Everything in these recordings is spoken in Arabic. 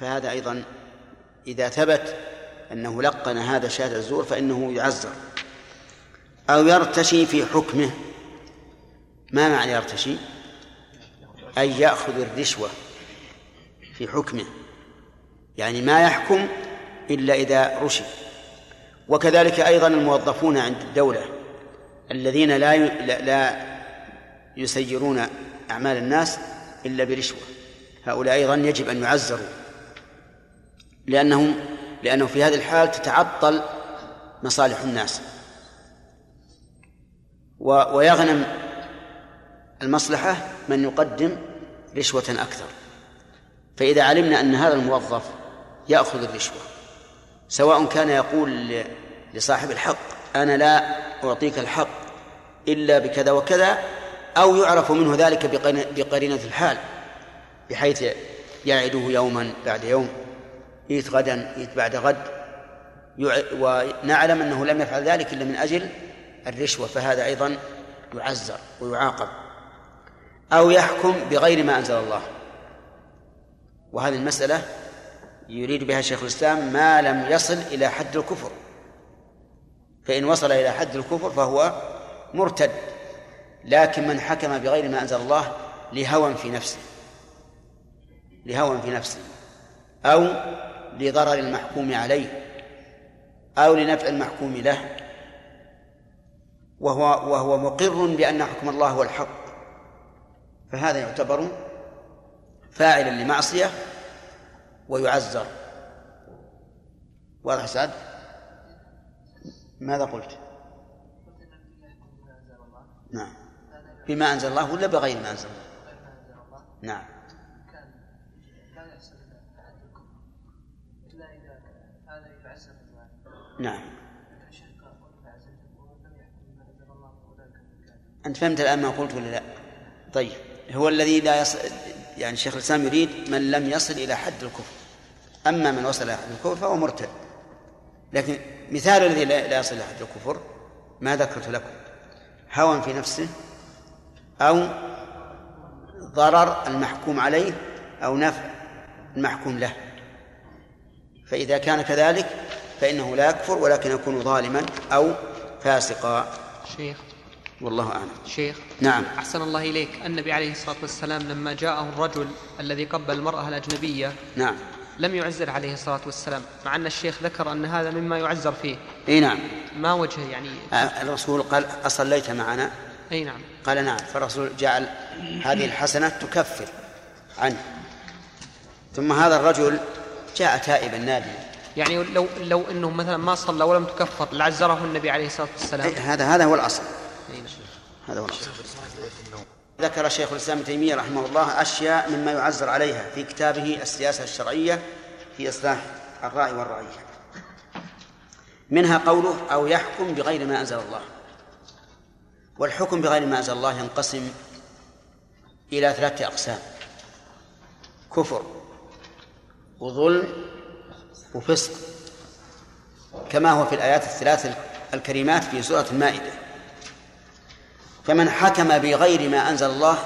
فهذا أيضا إذا ثبت أنه لقن هذا شهادة الزور فإنه يعزر. أو يرتشي في حكمه. ما معنى يرتشي؟ أي يأخذ الرشوة في حكمه. يعني ما يحكم إلا إذا رشي. وكذلك أيضا الموظفون عند الدولة الذين لا لا يسيرون أعمال الناس إلا برشوة. هؤلاء أيضا يجب أن يعزروا. لأنهم لأنه في هذه الحال تتعطل مصالح الناس. ويغنم المصلحة من يقدم رشوة أكثر. فإذا علمنا أن هذا الموظف يأخذ الرشوة سواء كان يقول لصاحب الحق أنا لا أعطيك الحق إلا بكذا وكذا أو يعرف منه ذلك بقرينة الحال بحيث يعده يوما بعد يوم. إيت غدا إيت بعد غد. ونعلم أنه لم يفعل ذلك إلا من أجل الرشوة فهذا أيضا يعزر ويعاقب. أو يحكم بغير ما أنزل الله. وهذه المسألة يريد بها شيخ الإسلام ما لم يصل إلى حد الكفر. فإن وصل إلى حد الكفر فهو مرتد. لكن من حكم بغير ما أنزل الله لهوى في نفسه. لهوى في نفسه. أو لضرر المحكوم عليه أو لنفع المحكوم له. وهو وهو مقر بأن حكم الله هو الحق. فهذا يعتبر فاعلا لمعصية ويعزر واضح سعد؟ ماذا قلت؟ نعم. بما أنزل الله ولا بغير ما أنزل الله؟ نعم. نعم. أنت فهمت الآن ما قلت ولا لا؟ طيب هو الذي لا يصل يعني شيخ الإسلام يريد من لم يصل إلى حد الكفر. أما من وصل إلى حد الكفر فهو مرتد. لكن مثال الذي لا يصل إلى حد الكفر ما ذكرت لكم؟ هوى في نفسه أو ضرر المحكوم عليه أو نفع المحكوم له. فإذا كان كذلك فإنه لا يكفر ولكن يكون ظالما أو فاسقا. شيخ. والله أعلم. شيخ. نعم. أحسن الله إليك. النبي عليه الصلاة والسلام لما جاءه الرجل الذي قبل المرأة الأجنبية نعم. لم يعزر عليه الصلاة والسلام مع أن الشيخ ذكر أن هذا مما يعزر فيه. إي نعم. ما وجه يعني؟ الرسول قال أصليت معنا؟ أي نعم. قال نعم. فالرسول جعل هذه الحسنة تكفر عنه. ثم هذا الرجل جاء تائبا نادما. يعني لو لو إنه مثلا ما صلى ولم تكفر لعزره النبي عليه الصلاة والسلام. هذا هذا هو الأصل. أي نعم. هذا هو الأصل. ذكر شيخ الإسلام ابن تيمية رحمه الله أشياء مما يعزر عليها في كتابه السياسة الشرعية في إصلاح الرأي والرعيه منها قوله أو يحكم بغير ما أنزل الله. والحكم بغير ما أنزل الله ينقسم إلى ثلاثة أقسام كفر وظلم وفسق كما هو في الآيات الثلاث الكريمات في سورة المائدة. فمن حكم بغير ما أنزل الله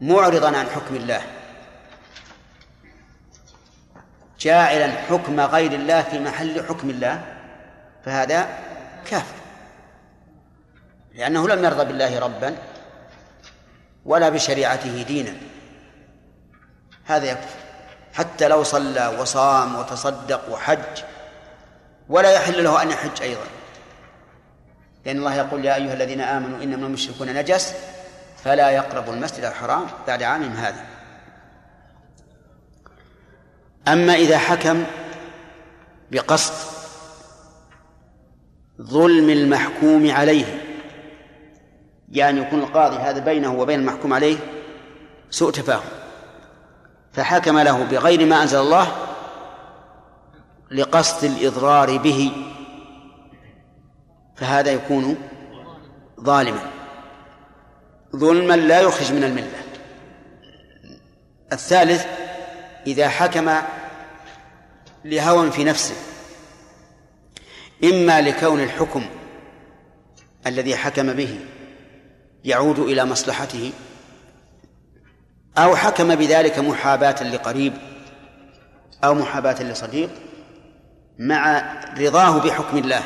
معرضا عن حكم الله. جاعلا حكم غير الله في محل حكم الله فهذا كافر. لأنه لم يرضى بالله ربا ولا بشريعته دينا. هذا يكفر. حتى لو صلى وصام وتصدق وحج ولا يحل له أن يحج أيضا. لأن الله يقول يا أيها الذين آمنوا إنما المشركون نجس فلا يقربوا المسجد الحرام بعد عامهم هذا. أما إذا حكم بقصد ظلم المحكوم عليه يعني يكون القاضي هذا بينه وبين المحكوم عليه سوء تفاهم. فحكم له بغير ما أنزل الله لقصد الإضرار به. فهذا يكون ظالما. ظلما لا يخرج من الملة. الثالث إذا حكم لهوى في نفسه إما لكون الحكم الذي حكم به يعود إلى مصلحته أو حكم بذلك محاباة لقريب أو محاباة لصديق مع رضاه بحكم الله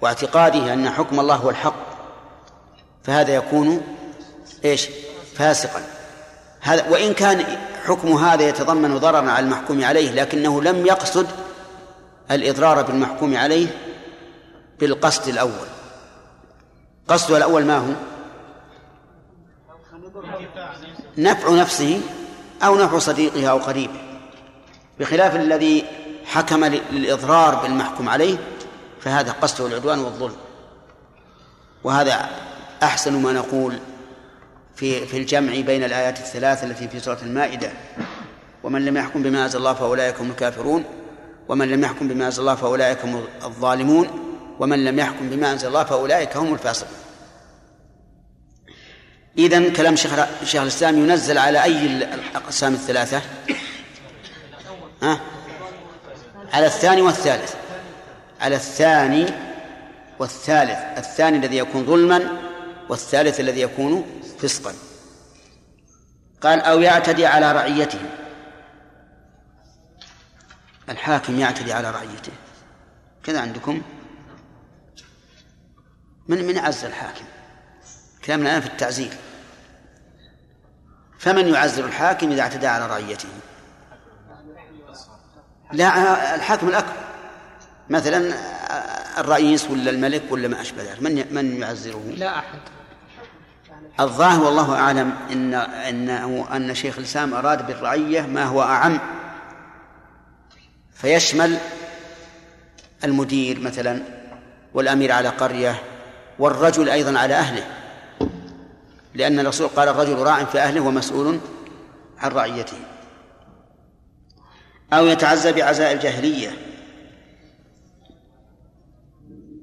واعتقاده أن حكم الله هو الحق فهذا يكون إيش؟ فاسقا. هذا وإن كان حكم هذا يتضمن ضررا على المحكوم عليه لكنه لم يقصد الإضرار بالمحكوم عليه بالقصد الأول. قصده الأول ما هو؟ نفع نفسه أو نفع صديقه أو قريبه. بخلاف الذي حكم للإضرار بالمحكوم عليه فهذا قصده العدوان والظلم. وهذا أحسن ما نقول في في الجمع بين الآيات الثلاث التي في سورة المائدة. ومن لم يحكم بما أنزل الله فأولئك هم الكافرون. ومن لم يحكم بما أنزل الله فأولئك هم الظالمون. ومن لم يحكم بما أنزل الله فأولئك هم الفاسقون. إذن كلام شيخ شيخ الإسلام ينزل على أي الأقسام الثلاثة؟ ها؟ على الثاني والثالث. على الثاني والثالث. الثاني الذي يكون ظلما والثالث الذي يكون فسقا. قال أو يعتدي على رعيته. الحاكم يعتدي على رعيته. كذا عندكم؟ من من عز الحاكم. كلامنا الآن في التعزير فمن يعزر الحاكم إذا اعتدى على رعيته؟ لا الحاكم الأكبر. مثلا الرئيس ولا الملك ولا ما أشبه ذلك. من من يعزره؟ لا أحد. الظاهر والله أعلم إن إنه أن شيخ الإسلام أراد بالرعية ما هو أعم. فيشمل المدير مثلا والأمير على قرية والرجل أيضا على أهله. لأن الرسول قال الرجل راع في أهله ومسؤول عن رعيته. أو يتعزى بعزاء الجاهلية.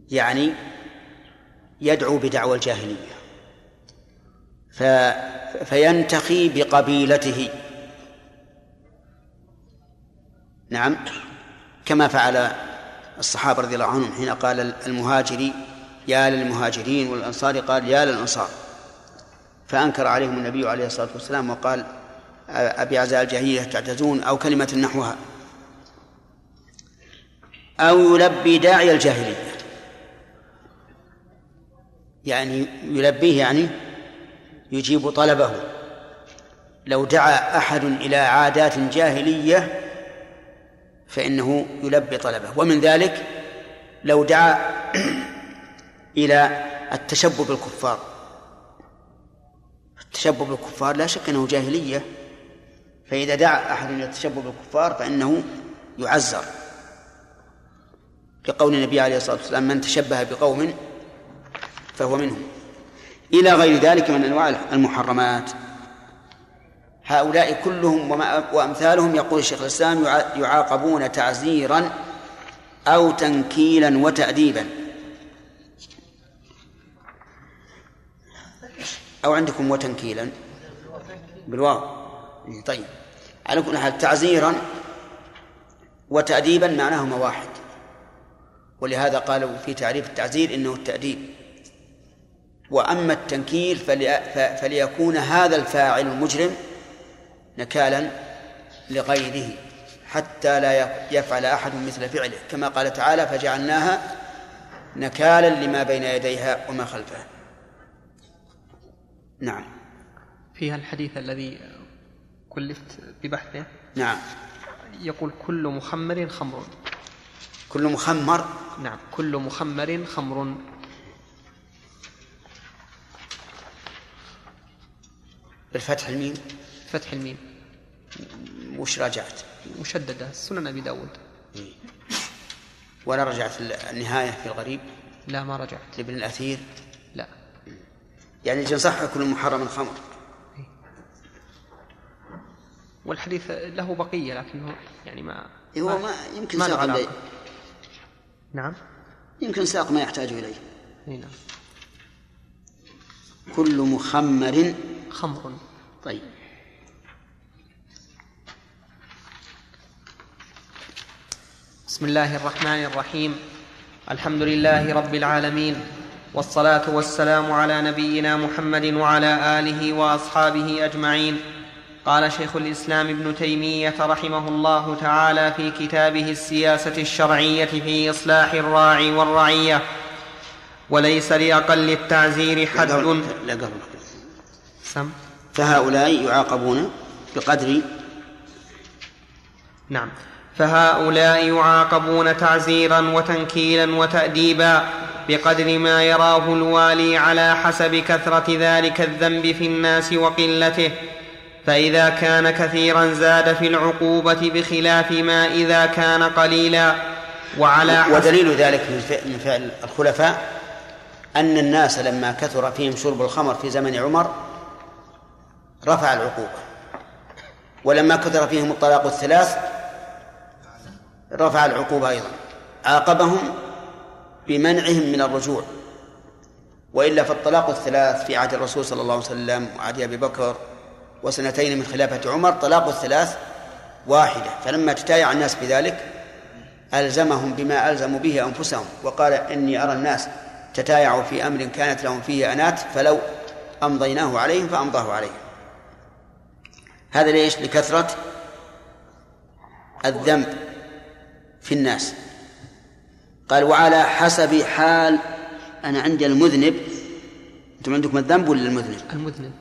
يعني يدعو بدعوى الجاهلية. ف... فينتخي بقبيلته. نعم. كما فعل الصحابة رضي الله عنهم حين قال المهاجري يا للمهاجرين والأنصار قال يا للأنصار. فأنكر عليهم النبي عليه الصلاة والسلام وقال أبي عزاء الجاهلية تعتزون أو كلمة نحوها. أو يلبي داعي الجاهلية. يعني يلبيه يعني يجيب طلبه. لو دعا أحد إلى عادات جاهلية فإنه يلبي طلبه. ومن ذلك لو دعا إلى التشبه بالكفار. التشبه بالكفار لا شك أنه جاهلية. فإذا دعا أحد إلى التشبه بالكفار فإنه يعزر. لقول النبي عليه الصلاة والسلام من تشبه بقوم فهو منهم. إلى غير ذلك من أنواع المحرمات. هؤلاء كلهم وأمثالهم يقول الشيخ الإسلام يعاقبون تعزيرا أو تنكيلا وتأديبا. أو عندكم وتنكيلا؟ بالواو. طيب. على كل حال تعزيرا وتأديبا معناهما واحد. ولهذا قالوا في تعريف التعزير إنه التأديب. وأما التنكيل فليكون هذا الفاعل المجرم نكالا لغيره حتى لا يفعل أحد مثل فعله. كما قال تعالى فجعلناها نكالا لما بين يديها وما خلفها. نعم. فيها الحديث الذي كلفت ببحثه؟ نعم. يقول كل مخمر خمر. كل مخمر؟ نعم كل مخمر خمر. بالفتح الميم؟ فتح الميم. وش راجعت؟ مشددة سنن أبي داود. إيه. ولا رجعت النهاية في الغريب؟ لا ما رجعت. لابن الأثير؟ يعني صح كل محرم خمر إيه. والحديث له بقية لكنه يعني ما إيه، هو ما يمكن ما ساق نعم. يمكن ساق ما يحتاج إليه. نعم. كل مخمر خمر. طيب. بسم الله الرحمن الرحيم. الحمد لله رب العالمين. والصلاة والسلام على نبينا محمد وعلى آله وأصحابه أجمعين. قال شيخ الإسلام ابن تيمية رحمه الله تعالى في كتابه السياسة الشرعية في إصلاح الراعي والرعية. وليس لأقل التعزير حد. لا قبل. سم. فهؤلاء يعاقبون بقدر نعم. فهؤلاء يعاقبون تعزيرا وتنكيلا وتاديبا. بقدر ما يراه الوالي على حسب كثرة ذلك الذنب في الناس وقلته. فإذا كان كثيرا زاد في العقوبة بخلاف ما إذا كان قليلا. وعلى حسب ودليل ذلك من فعل الخلفاء أن الناس لما كثر فيهم شرب الخمر في زمن عمر رفع العقوبة. ولما كثر فيهم الطلاق الثلاث رفع العقوبة أيضا. عاقبهم بمنعهم من الرجوع وإلا فالطلاق الثلاث في عهد الرسول صلى الله عليه وسلم وعهد أبي بكر وسنتين من خلافة عمر طلاق الثلاث واحدة. فلما تتايع الناس بذلك ألزمهم بما ألزموا به أنفسهم وقال إني أرى الناس تتايعوا في أمر كانت لهم فيه أنات فلو أمضيناه عليهم فأمضاه عليهم. هذا ليش؟ لكثرة الذنب في الناس. قال وعلى حسب حال أنا عندي المذنب أنتم عندكم الذنب ولا المذنب؟ المذنب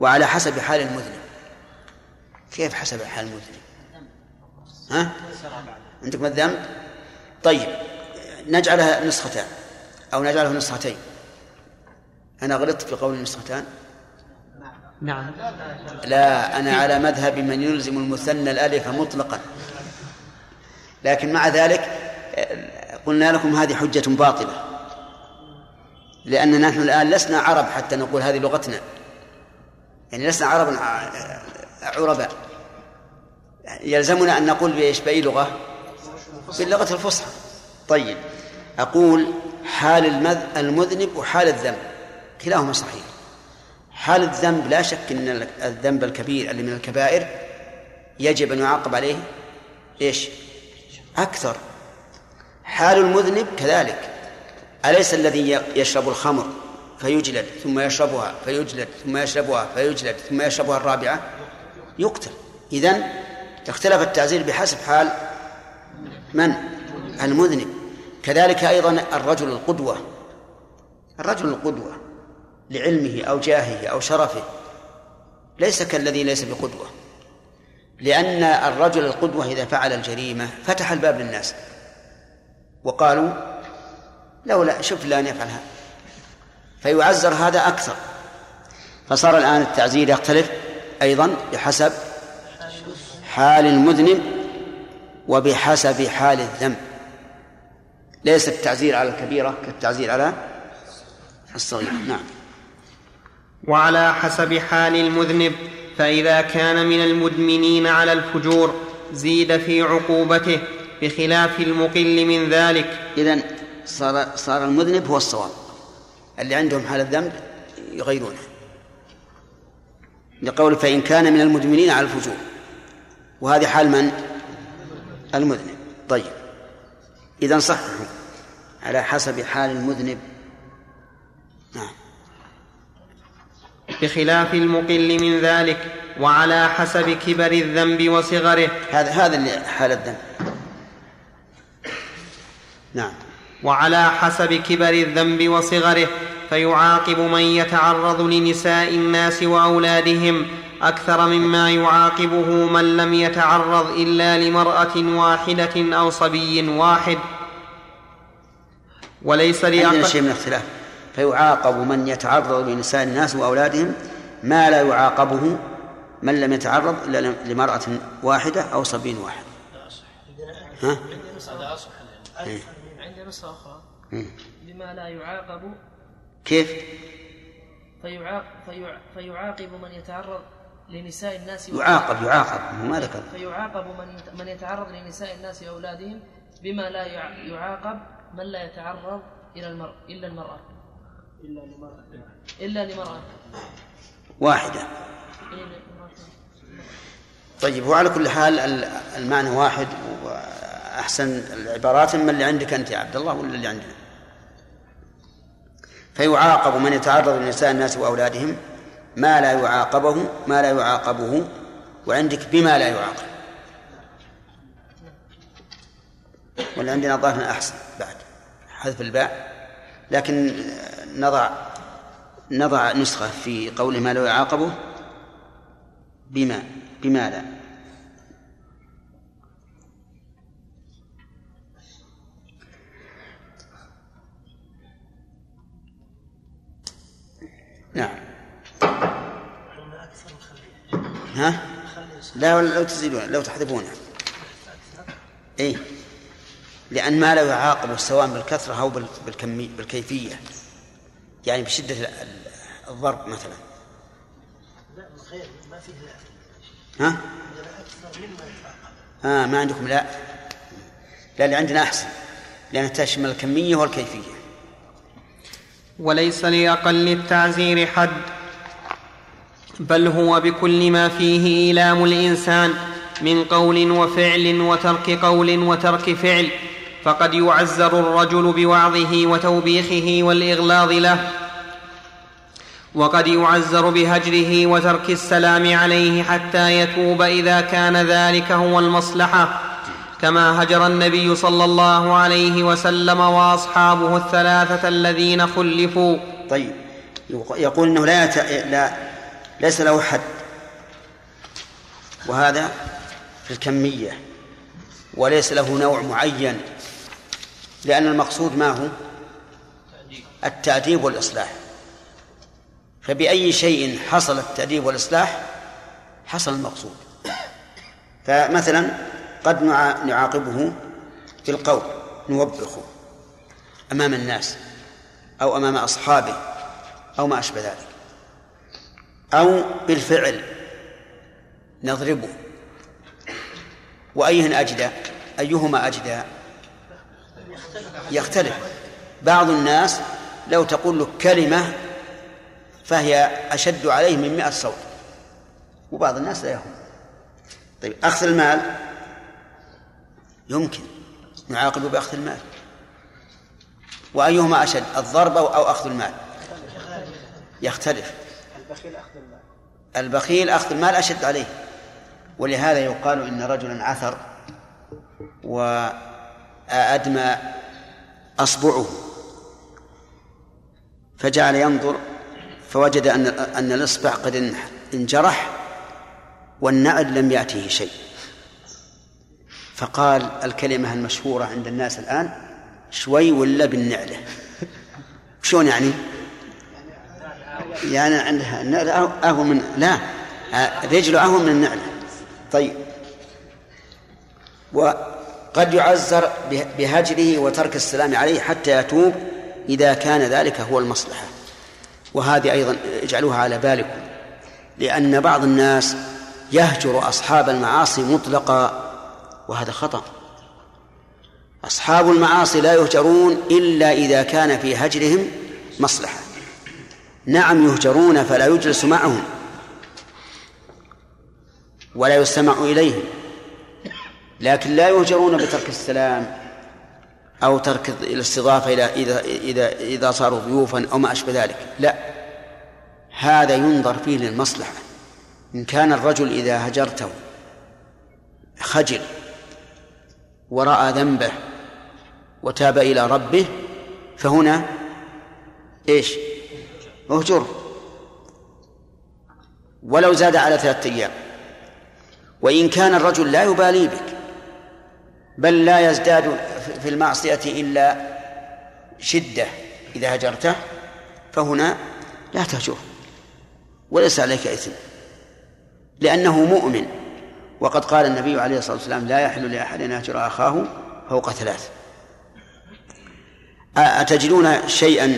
وعلى حسب حال المذنب كيف حسب حال المذنب؟ ها؟ عندكم الذنب؟ طيب نجعلها نسختان أو نجعله نسختين أنا غلطت في قول نسختان نعم لا أنا على مذهب من يلزم المثنى الألف مطلقا لكن مع ذلك قلنا لكم هذه حجة باطلة. لأن نحن الآن لسنا عرب حتى نقول هذه لغتنا. يعني لسنا عربا عرباء. يلزمنا أن نقول بإيش؟ بأي لغة؟ باللغة الفصحى. طيب أقول حال المذنب وحال الذنب. كلاهما صحيح. حال الذنب لا شك أن الذنب الكبير اللي من الكبائر يجب أن يعاقب عليه إيش؟ أكثر. حال المذنب كذلك. أليس الذي يشرب الخمر فيجلد ثم يشربها فيجلد ثم يشربها فيجلد ثم يشربها الرابعة؟ يقتل. إذن اختلف التعزير بحسب حال من؟ المذنب. كذلك أيضا الرجل القدوة. الرجل القدوة لعلمه أو جاهه أو شرفه ليس كالذي ليس بقدوة. لأن الرجل القدوة إذا فعل الجريمة فتح الباب للناس. وقالوا لولا شوف فلان يفعل هذا. فيعزر هذا أكثر. فصار الآن التعزير يختلف أيضا بحسب حال المذنب وبحسب حال الذنب. ليس التعزير على الكبيرة كالتعزير على الصغيرة. نعم. وعلى حسب حال المذنب فإذا كان من المدمنين على الفجور زيد في عقوبته. بخلاف المقل من ذلك. إذن صار صار المذنب هو الصواب. اللي عندهم حال الذنب يغيرونه. لقول فإن كان من المدمنين على الفجور. وهذه حال من؟ المذنب. طيب. إذا صححوا على حسب حال المذنب. نعم. بخلاف المقل من ذلك وعلى حسب كبر الذنب وصغره. هذا هذا اللي حال الذنب. نعم. وعلى حسب كبر الذنب وصغره فيعاقب من يتعرض لنساء الناس وأولادهم أكثر مما يعاقبه من لم يتعرض إلا لمرأة واحدة أو صبي واحد. وليس لأقل شيء من اختلاف فيعاقب من يتعرض لنساء الناس وأولادهم ما لا يعاقبه من لم يتعرض إلا لمرأة واحدة أو صبي واحد. ها؟ عندنا نسخة أخرى. بما لا يعاقب كيف؟ فيعاقب, فيعاقب من يتعرض لنساء الناس يعاقب يعاقب ما ذكر فيعاقب من من يتعرض لنساء الناس وأولادهم بما لا يعاقب من لا يتعرض إلى المرأة إلا المرأة. إلا لمرأة. إلا لمرأة. واحدة. طيب وعلى كل حال المعنى واحد وأحسن العبارات من اللي عندك أنت يا عبد الله ولا اللي عندنا فيعاقب من يتعرض لنساء الناس وأولادهم ما لا يعاقبه ما لا يعاقبه وعندك بما لا يعاقب. ولا عندنا ظاهر أحسن بعد حذف الباء لكن نضع نضع نسخة في قول ما لا يعاقبه بما بما لا. نعم. ها؟ لا لو تزيدون لو تحذفونه. اي لأن ما لا يعاقب سواء بالكثرة أو بالكمية بالكيفية. يعني بشدة الضرب مثلا. لا غير ما فيه لا ها؟ آه ما عندكم لا. لا اللي عندنا أحسن. لأن تشمل الكمية والكيفية. وليس لأقل التعزير حد بل هو بكل ما فيه إيلام الإنسان من قول وفعل وترك قول وترك فعل. فقد يعزر الرجل بوعظه وتوبيخه والإغلاظ له. وقد يعزر بهجره وترك السلام عليه حتى يتوب إذا كان ذلك هو المصلحة. كما هجر النبي صلى الله عليه وسلم وأصحابه الثلاثة الذين خلفوا. طيب. يقول إنه لا, يت... لا ليس له حد. وهذا في الكمية. وليس له نوع معين. لأن المقصود ما هو؟ التأديب والإصلاح. فبأي شيء حصل التأديب والإصلاح حصل المقصود. فمثلا قد نعاقبه بالقول نوبخه أمام الناس أو أمام أصحابه أو ما أشبه ذلك أو بالفعل نضربه. وأيه أجدى؟ أيهما أجدى؟ يختلف. بعض الناس لو تقول له كلمة فهي أشد عليه من مئة صوت وبعض الناس لا يهم. طيب أخذ المال؟ يمكن نعاقب بأخذ المال. وأيهما أشد الضرب أو أخذ المال؟ يختلف. البخيل أخذ المال البخيل أخذ المال أشد عليه. ولهذا يقال إن رجلا عثر وأدمى أصبعه. فجعل ينظر فوجد أن أن الإصبع قد انجرح والنعل لم يأته شيء. فقال الكلمة المشهورة عند الناس الآن شوي ولا بالنعلة؟ شلون يعني؟ يعني عندها النعلة أهون من لا رجله أهون من النعلة. طيب. وقد يعزر بهجره وترك السلام عليه حتى يتوب إذا كان ذلك هو المصلحة. وهذه أيضا اجعلوها على بالكم. لأن بعض الناس يهجر أصحاب المعاصي مطلقا وهذا خطأ. أصحاب المعاصي لا يهجرون إلا إذا كان في هجرهم مصلحة. نعم يهجرون فلا يجلس معهم ولا يستمع إليهم لكن لا يهجرون بترك السلام أو ترك الاستضافة إلى إذا إذا إذا صاروا ضيوفا أو ما أشبه ذلك. لا هذا ينظر فيه للمصلحة. إن كان الرجل إذا هجرته خجل ورأى ذنبه وتاب إلى ربه فهنا إيش؟ اهجر ولو زاد على ثلاثة أيام. وإن كان الرجل لا يبالي بك بل لا يزداد في المعصية إلا شدة إذا هجرته فهنا لا تهجره وليس عليك إثم لأنه مؤمن. وقد قال النبي عليه الصلاة والسلام لا يحل لأحد أن يهجر أخاه فوق ثلاث. أتجدون شيئا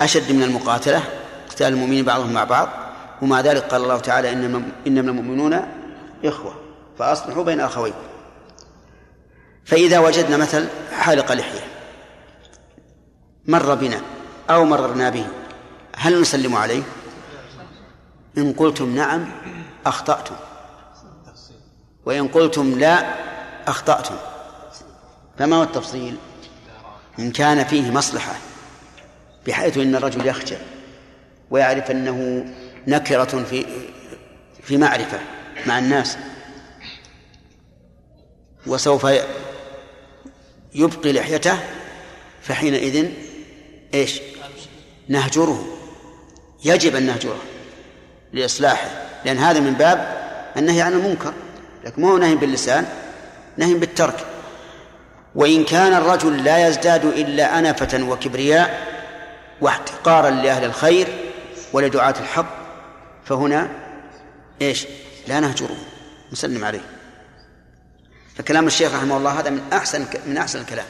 أشد من المقاتلة؟ قتال المؤمنين بعضهم مع بعض. ومع ذلك قال الله تعالى إنما إنما المؤمنون إخوة. فأصلحوا بين أخويكم. فإذا وجدنا مثل حالق لحية مر بنا أو مررنا به هل نسلم عليه؟ إن قلتم نعم أخطأتم. وإن قلتم لا أخطأتم. فما هو التفصيل؟ إن كان فيه مصلحة بحيث إن الرجل يخجل ويعرف أنه نكرة في في معرفة مع الناس وسوف يبقي لحيته فحينئذ إيش؟ نهجره. يجب أن نهجره لإصلاحه لأن هذا من باب النهي عن المنكر. لكن ما هو نهي باللسان نهي بالترك وإن كان الرجل لا يزداد إلا أنفة وكبرياء واحتقارا لأهل الخير ولدعاة الحق فهنا إيش؟ لا نهجره نسلم عليه فكلام الشيخ رحمه الله هذا من أحسن من أحسن الكلام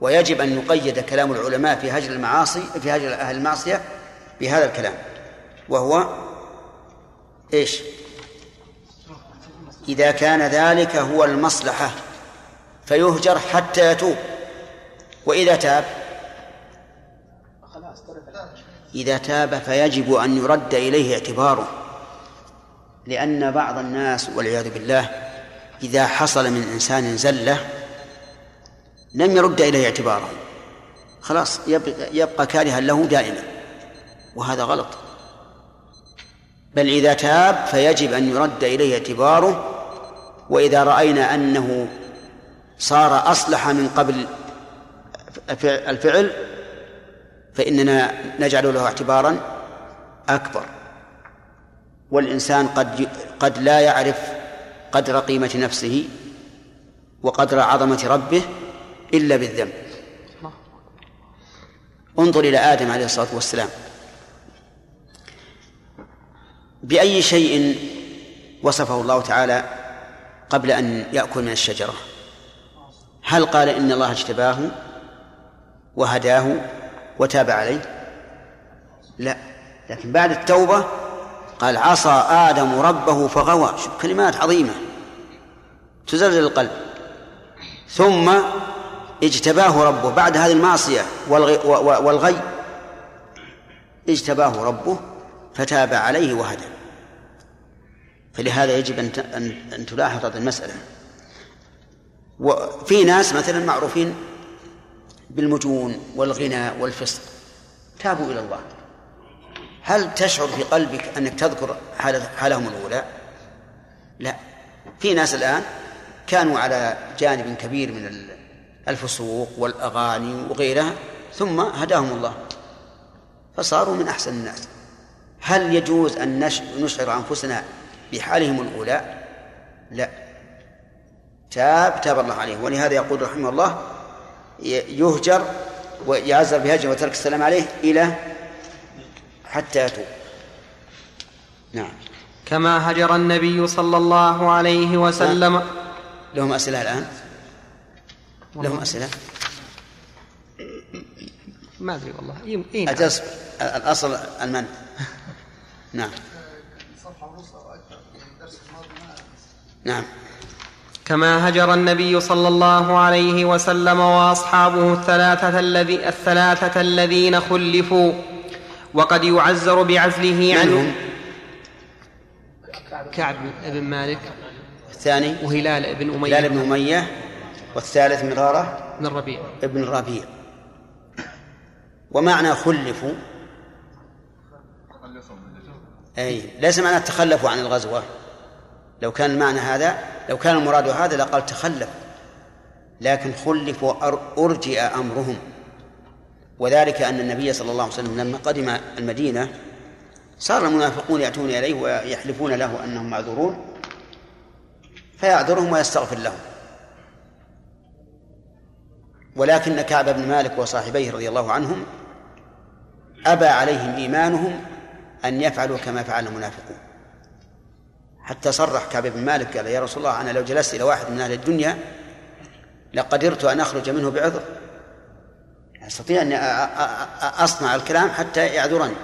ويجب أن يقيد كلام العلماء في هجر المعاصي في هجر أهل المعصية بهذا الكلام وهو إيش؟ إذا كان ذلك هو المصلحة فيهجر حتى يتوب. وإذا تاب إذا تاب فيجب أن يرد إليه اعتباره. لأن بعض الناس والعياذ بالله إذا حصل من إنسان زلة لم يرد إليه اعتباره. خلاص يبقى, يبقى كارها له دائما. وهذا غلط. بل إذا تاب فيجب أن يرد إليه اعتباره وإذا رأينا أنه صار أصلح من قبل الفعل فإننا نجعل له اعتبارا أكبر. والإنسان قد قد لا يعرف قدر قيمة نفسه وقدر عظمة ربه إلا بالذنب. انظر إلى آدم عليه الصلاة والسلام. بأي شيء وصفه الله تعالى قبل أن يأكل من الشجرة. هل قال إن الله اجتباه وهداه وتاب عليه؟ لا. لكن بعد التوبة قال عصى آدم ربه فغوى. شوف كلمات عظيمة. تزلزل القلب. ثم اجتباه ربه. بعد هذه المعصية والغي, والغي اجتباه ربه فتاب عليه وهدى. فلهذا يجب أن أن تلاحظ هذه المسألة. وفي ناس مثلا معروفين بالمجون والغنى والفسق. تابوا إلى الله. هل تشعر في قلبك أنك تذكر حالهم الأولى؟ لا. في ناس الآن كانوا على جانب كبير من الفسوق والأغاني وغيرها ثم هداهم الله. فصاروا من أحسن الناس. هل يجوز أن نشعر أنفسنا بحالهم الأولى؟ لا. تاب تاب الله عليه. ولهذا يقول رحمه الله يهجر ويعزر بهجر وترك السلام عليه إلى حتى يتوب. نعم. كما هجر النبي صلى الله عليه وسلم. لهم أسئلة الآن؟ لهم أسئلة؟ ما أدري والله. إيه أجل الأصل المنع. نعم. نعم. كما هجر النبي صلى الله عليه وسلم وأصحابه الثلاثة الذي الثلاثة الذين خلفوا وقد يعزر بعزله عنهم كعب بن مالك الثاني؟ وهلال بن أمية. هلال بن أمية والثالث مرارة بن الربيع ابن الربيع ومعنى خلفوا؟ أي ليس معنى تخلفوا عن الغزوة. لو كان المعنى هذا لو كان المراد هذا لقال تخلف. لكن خلفوا أرجئ أمرهم. وذلك أن النبي صلى الله عليه وسلم لما قدم المدينة صار المنافقون يأتون إليه ويحلفون له أنهم معذورون فيعذرهم ويستغفر لهم. ولكن كعب بن مالك وصاحبيه رضي الله عنهم أبى عليهم إيمانهم أن يفعلوا كما فعل المنافقون. حتى صرح كعب بن مالك قال يا رسول الله أنا لو جلست إلى واحد من أهل الدنيا لقدرت أن أخرج منه بعذر. أستطيع أن أصنع الكلام حتى يعذرني.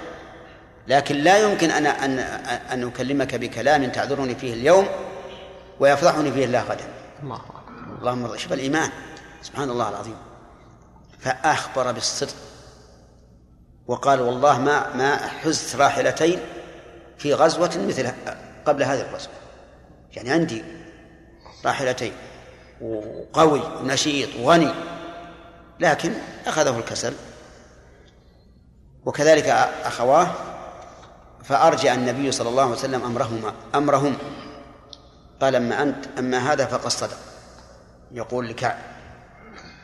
لكن لا يمكن أن أن أن أكلمك بكلام تعذرني فيه اليوم ويفضحني فيه الله غدا. الله اللهم شوف الإيمان. سبحان الله العظيم. فأخبر بالصدق. وقال والله ما ما حزت راحلتين في غزوة مثل قبل هذه الغزوة يعني عندي راحلتين وقوي ونشيط وغني لكن أخذه الكسل. وكذلك أخواه فأرجع النبي صلى الله عليه وسلم أمرهما أمرهم. قال أما أنت أما هذا فقد صدق. يقول لكعب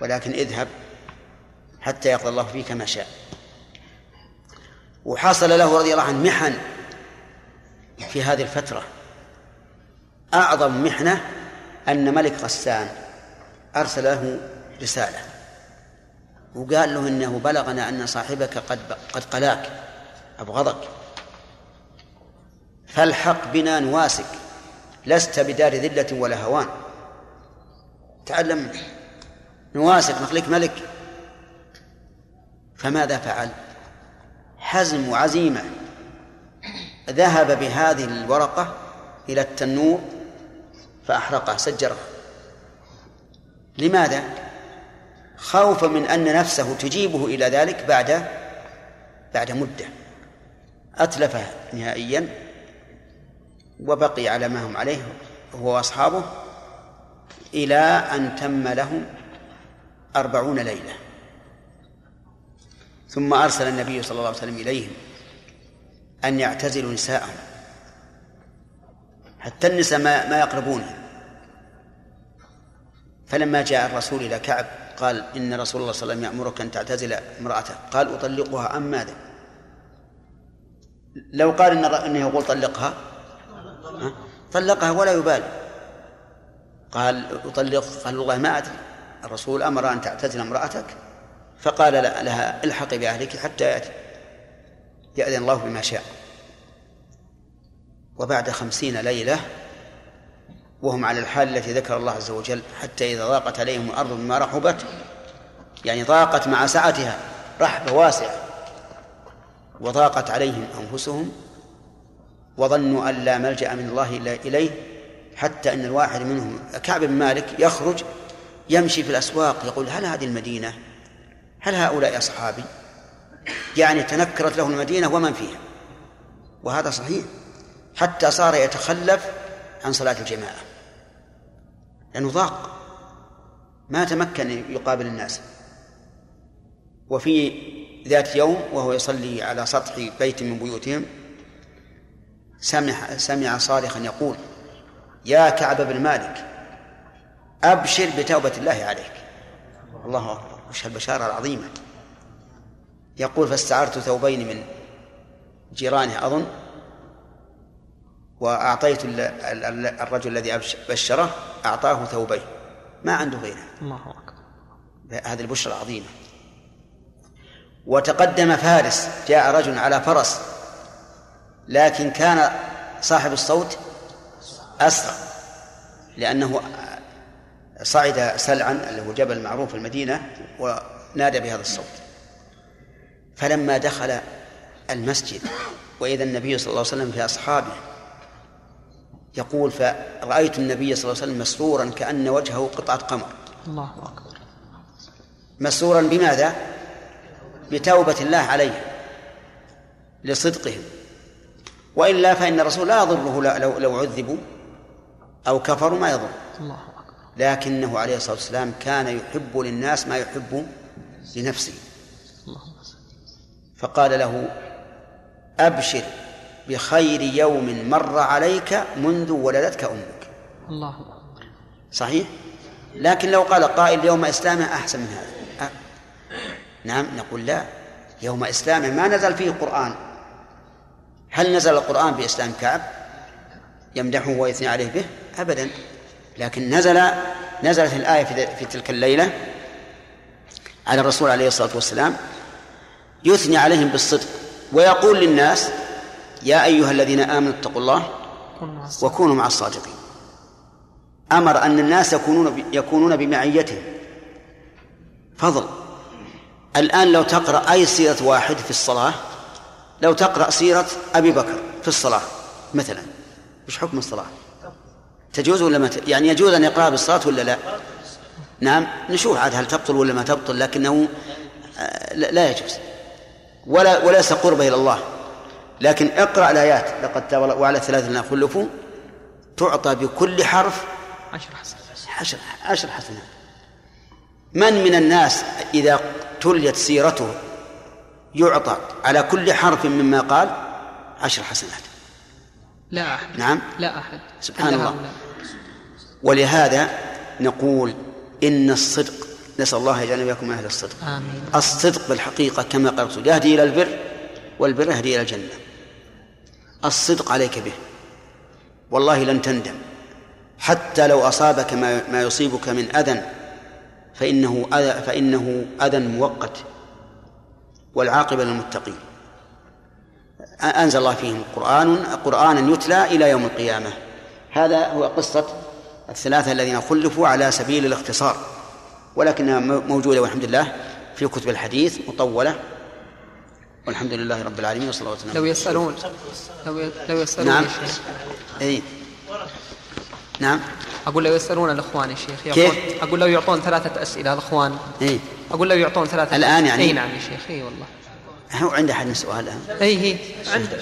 ولكن اذهب حتى يقضي الله فيك ما شاء. وحصل له رضي الله عنه محن. في هذه الفترة. أعظم محنة أن ملك غسان أرسل له رسالة وقال له إنه بلغنا أن صاحبك قد قد قلاك أبغضك. فالحق بنا نواسك لست بدار ذلة ولا هوان. تعلم نواسك نخليك ملك. فماذا فعل؟ حزم وعزيمة ذهب بهذه الورقة إلى التنور فأحرقه سجره. لماذا؟ خوفا من أن نفسه تجيبه إلى ذلك بعد بعد مدة. أتلفه نهائيا وبقي على ما هم عليه هو وأصحابه إلى أن تم لهم أربعون ليلة. ثم أرسل النبي صلى الله عليه وسلم إليهم. أن يعتزلوا نساءهم. حتى النساء ما, ما يقربونها. فلما جاء الرسول إلى كعب قال إن رسول الله صلى الله عليه وسلم يأمرك أن تعتزل امرأته قال أطلقها أم ماذا؟ لو قال إن إنه يقول طلقها طلقها ولا يبالي. قال أطلق. قال والله ما أدري. الرسول أمر أن تعتزل امرأتك فقال لها الحقي بأهلك حتى يأتي. يأذن الله بما شاء. وبعد خمسين ليلة وهم على الحال التي ذكر الله عز وجل حتى إذا ضاقت عليهم الأرض بما رحبت يعني ضاقت مع سعتها رحبة واسعة وضاقت عليهم أنفسهم وظنوا أن لا ملجأ من الله إلا إليه حتى أن الواحد منهم كعب بن مالك يخرج يمشي في الأسواق يقول هل هذه المدينة؟ هل هؤلاء أصحابي؟ يعني تنكرت له المدينة ومن فيها. وهذا صحيح. حتى صار يتخلف عن صلاة الجماعة. لأنه ضاق. ما تمكن يقابل الناس. وفي ذات يوم وهو يصلي على سطح بيت من بيوتهم سمع سمع صارخا يقول يا كعب بن مالك أبشر بتوبة الله عليك. الله أكبر. وش البشارة العظيمة يقول فاستعرت ثوبين من جيرانه أظن وأعطيت الرجل الذي بشره أعطاه ثوبين. ما عنده غيره. الله أكبر. هذه البشرى العظيمة وتقدم فارس جاء رجل على فرس لكن كان صاحب الصوت أسرع لأنه صعد سلعا اللي هو جبل معروف في المدينة ونادى بهذا الصوت. فلما دخل المسجد وإذا النبي صلى الله عليه وسلم في أصحابه يقول فرأيت النبي صلى الله عليه وسلم مسرورا كأن وجهه قطعة قمر. الله أكبر. مسرورا بماذا؟ بتوبة الله عليه لصدقهم. وإلا فإن الرسول لا يضره لو, لو عذبوا أو كفروا ما يضر الله أكبر. لكنه عليه الصلاة والسلام كان يحب للناس ما يحب لنفسه. فقال له أبشر بخير يوم مر عليك منذ ولدتك أمك. الله. صحيح؟ لكن لو قال قائل يوم إسلامه أحسن من هذا. أه. نعم نقول لا. يوم إسلامه ما نزل فيه القرآن. هل نزل القرآن بإسلام كعب؟ يمدحه ويثني عليه به؟ أبدا. لكن نزل نزلت الآية في تلك الليلة على الرسول عليه الصلاة والسلام. يثني عليهم بالصدق ويقول للناس يا أيها الذين آمنوا اتقوا الله وكونوا مع الصادقين أمر أن الناس يكونون يكونون بمعيته فضل الآن لو تقرأ أي سيرة واحد في الصلاة لو تقرأ سيرة أبي بكر في الصلاة مثلا وش حكم الصلاة؟ تجوز ولا ما ت... يعني يجوز أن يقرأها بالصلاة ولا لا؟ نعم نشوف عاد هل تبطل ولا ما تبطل لكنه آه، لا يجوز ولا وليس قرب إلى الله. لكن اقرأ الآيات. لقد تاب وعلى الذين خلفوا تعطى بكل حرف عشر حسنات عشر, عشر حسنات من من الناس إذا تليت سيرته يعطى على كل حرف مما قال عشر حسنات. لا أحد. نعم. لا أحد. سبحان الله. ولهذا نقول إن الصدق نسأل الله يجعلنا وإياكم أهل الصدق. آمين. الصدق بالحقيقة كما قال الرسول يهدي إلى البر والبر يهدي إلى الجنة. الصدق عليك به. والله لن تندم. حتى لو أصابك ما ما يصيبك من أذى فإنه أذى فإنه أذى مؤقت. والعاقبة للمتقين. أنزل الله فيهم قرآن قرآنا يتلى إلى يوم القيامة. هذا هو قصة الثلاثة الذين خلفوا على سبيل الاختصار. ولكنها موجودة والحمد لله في كتب الحديث مطولة. والحمد لله رب العالمين وصلى الله وسلم. لو يسألون. لو لو يسألون نعم. اي نعم. أقول لو يسألون الإخوان يا شيخ كيف؟ يعطون أقول لو يعطون ثلاثة أسئلة الإخوان. اي أقول لو يعطون ثلاثة الآن يعني؟ أي نعم يا شيخ أي والله. هو عنده أحد سؤال الآن. أي هي عند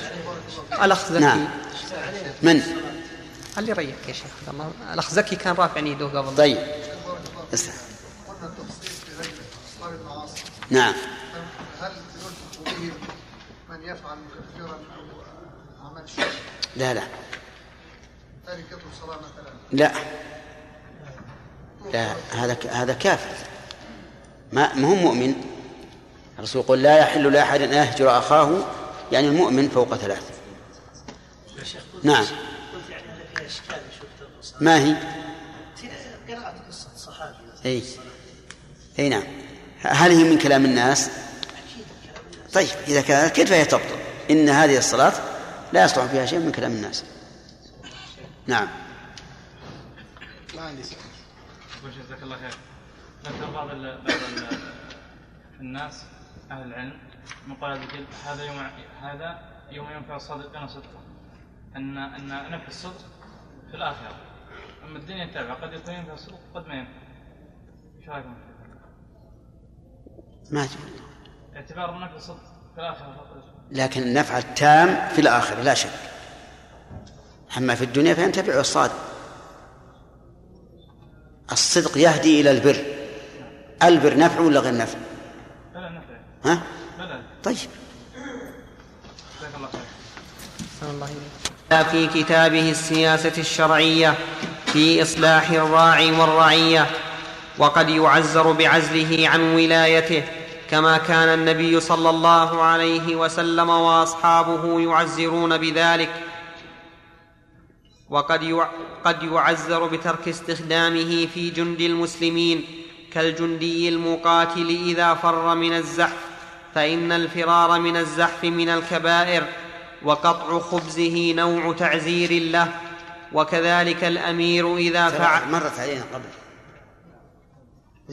الأخ زكي. نعم. من؟ اللي يريحك يا شيخ. الله الأخ زكي كان رافع يده قبل. طيب. اسمع نعم. هل يلحق به من يفعل مكفرا أو عمل شرك لا لا. تاركة الصلاة مثلا. لا. لا هذا ك- هذا كافر. ما ما هو مؤمن. الرسول يقول لا يحل لأحد أن يهجر أخاه يعني المؤمن فوق ثلاث. نعم. يعني ما هي؟ قرات قصة صحابي. اي اي نعم. هل هي من كلام الناس؟ طيب إذا كانت كيف فهي تبطل؟ إن هذه الصلاة لا يصلح فيها شيء من كلام الناس. نعم. أقول جزاك الله خير. ذكر بعض بعض ال الناس أهل العلم مقال ذكر هذا يوم هذا يوم ينفع الصادقين صدقه. أن أن نفع الصدق في الآخرة. أما الدنيا تابعة قد يكون ينفع الصدق وقد ما ينفع. إيش رأيكم؟ ما تقول اعتبار نفع الصدق في الآخرة فقط. لكن النفع التام في الآخرة لا شك. أما في الدنيا فينتفع الصادق. الصدق يهدي إلى البر. البر نفع ولا غير نفع؟ بلى نفع. ها؟ بلى. طيب. جزاك الله خير. أحسن الله إليك. في كتابه السياسة الشرعية في إصلاح الراعي والرعية وقد يعزر بعزله عن ولايته. كما كان النبي صلى الله عليه وسلم وأصحابه يعزرون بذلك وقد. قد يعزر بترك استخدامه في جند المسلمين كالجندي المقاتل إذا فر من الزحف فإن الفرار من الزحف من الكبائر وقطع خبزه نوع تعزير له وكذلك الأمير إذا فعل مرت علينا قبل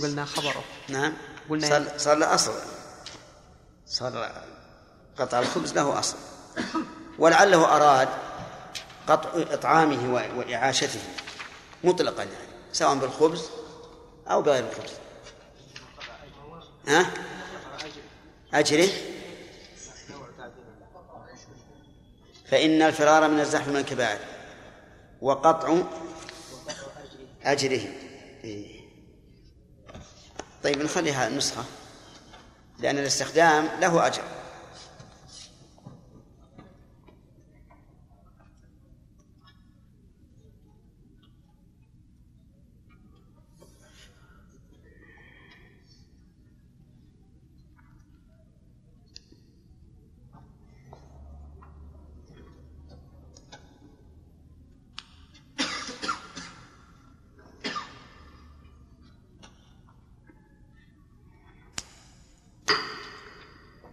قلنا خبره نعم قلنا صار صار له أصل. صار قطع الخبز له أصل. ولعله أراد قطع إطعامه و- وإعاشته مطلقا يعني سواء بالخبز أو بغير الخبز. ها؟ أجره؟ فإن الفرار من الزحف من الكبائر وقطع أجره. إيه. طيب نخليها نسخة لأن الاستخدام له أجر.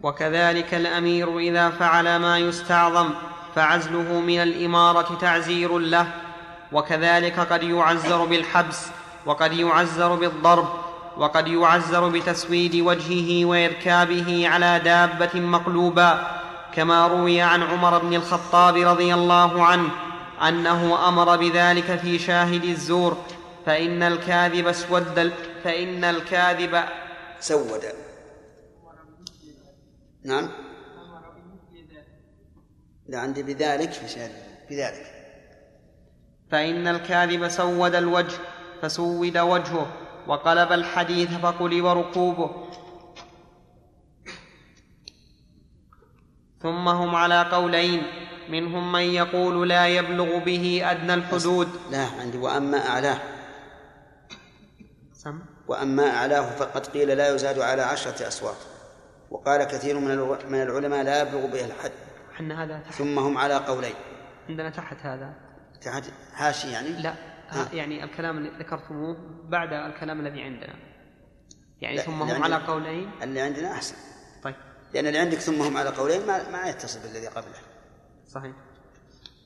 وكذلك الأمير إذا فعل ما يستعظم فعزله من الإمارة تعزير له. وكذلك قد يعزر بالحبس وقد يعزر بالضرب وقد يعزر بتسويد وجهه وإركابه على دابة مقلوبة. كما روي عن عمر بن الخطاب رضي الله عنه أنه أمر بذلك في شاهد الزور. فإن الكاذب اسود فإن الكاذب سود. نعم. لا عندي بذلك في شهر بذلك. فإن الكاذب سود الوجه فسود وجهه وقلب الحديث فقلب ركوبه ثم هم على قولين منهم من يقول لا يبلغ به أدنى الحدود. لا عندي. وأما أعلاه. سم. وأما أعلاه فقد قيل لا يزاد على عشرة أصوات. وقال كثير من من العلماء لا يبلغ به الحد. إحنا هذا تحت. ثم هم على قولين. عندنا تحت هذا. تحت حاشي يعني؟ لا. ها يعني الكلام اللي ذكرتموه بعد الكلام الذي عندنا. يعني لا، ثم هم على قولين. اللي عندنا أحسن. طيب. لأن اللي عندك ثم هم على قولين ما, ما يتصل بالذي قبله. صحيح.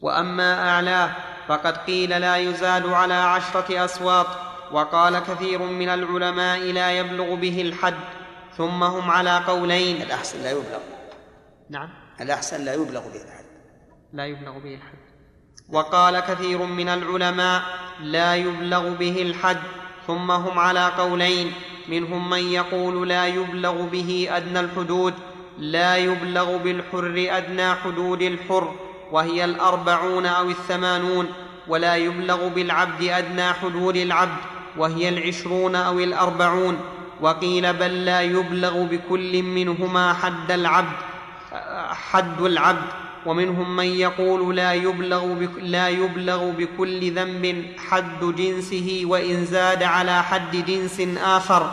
وأما اعلاه فقد قيل لا يزاد على عشرة اصوات وقال كثير من العلماء لا يبلغ به الحد. ثم هم على قولين. الأحسن لا يبلغ. نعم. الأحسن لا يبلغ به الحد لا يبلغ به الحد وقال كثير من العلماء لا يبلغ به الحد. ثم هم على قولين. منهم من يقول لا يبلغ به أدنى الحدود. لا يبلغ بالحر أدنى حدود الحر. وهي الأربعون أو الثمانون. ولا يبلغ بالعبد أدنى حدود العبد. وهي العشرون أو الأربعون. وقيل بل لا يبلغ بكل منهما حد العبد حد العبد ومنهم من يقول لا يبلغ لا يبلغ بكل ذنب حد جنسه وإن زاد على حد جنس آخر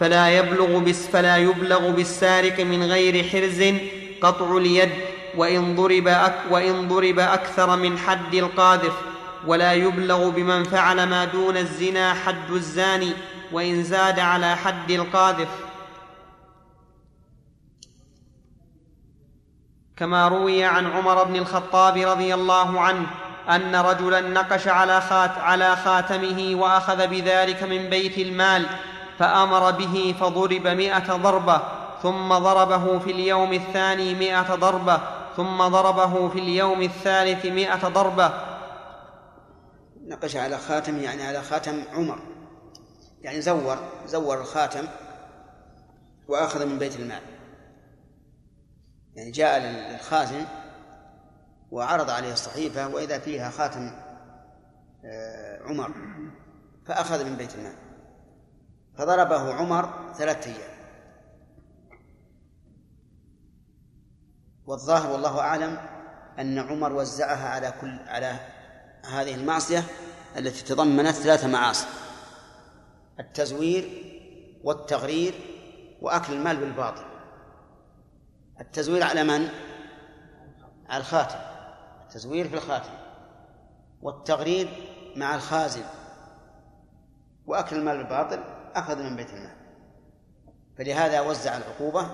فلا يبلغ فلا يبلغ بالسارق من غير حرز قطع اليد وإن ضرب أك وإن ضرب أكثر من حد القاذف ولا يبلغ بمن فعل ما دون الزنا حد الزاني. وإن زاد على حد القاذف. كما روي عن عمر بن الخطاب رضي الله عنه أن رجلا نقش على, خات على خاتمه وأخذ بذلك من بيت المال فأمر به فضرب مائه ضربة ثم ضربه في اليوم الثاني مائه ضربة ثم ضربه في اليوم الثالث مائه ضربة. نقش على خاتم يعني على خاتم عمر. يعني زور زور الخاتم وأخذ من بيت المال. يعني جاء للخازن وعرض عليه الصحيفة وإذا فيها خاتم آه، عمر فأخذ من بيت المال. فضربه عمر ثلاثة أيام. والظاهر والله أعلم أن عمر وزعها على كل على هذه المعصية التي تضمنت ثلاث معاصي. التزوير والتغرير وأكل المال بالباطل. التزوير على من؟ على الخاتم. التزوير في الخاتم. والتغرير مع الخازن. وأكل المال بالباطل أخذ من بيت المال. فلهذا وزع العقوبة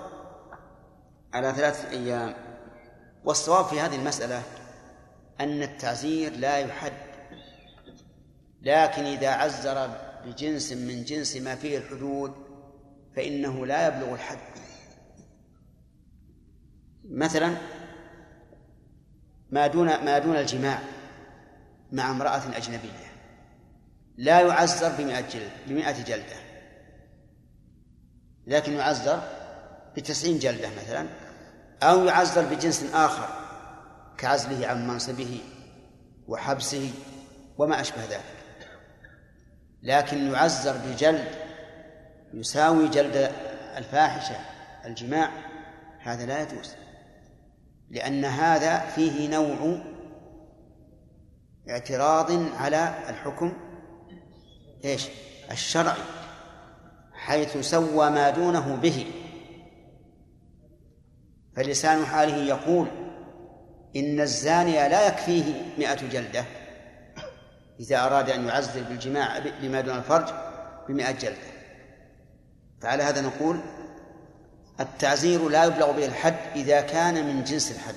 على ثلاثة أيام. والصواب في هذه المسألة أن التعزير لا يحد. لكن إذا عزر بجنس من جنس ما فيه الحدود فإنه لا يبلغ الحد. مثلا ما دون ما دون الجماع مع امرأة أجنبية لا يعزر بمئة جلد بمئة جلدة لكن يعزر بتسعين جلدة مثلا أو يعزر بجنس آخر كعزله عن منصبه وحبسه وما أشبه ذلك. لكن يعزر بجلد يساوي جلد الفاحشة الجماع. هذا لا يجوز لأن هذا فيه نوع اعتراض على الحكم إيش؟ الشرعي حيث سوى ما دونه به. فلسان حاله يقول إن الزاني لا يكفيه مئة جلدة. إذا أراد أن يعزل بالجماع بما دون الفرج بمئة جلدة. فعلى هذا نقول التعزير لا يبلغ به الحد إذا كان من جنس الحد.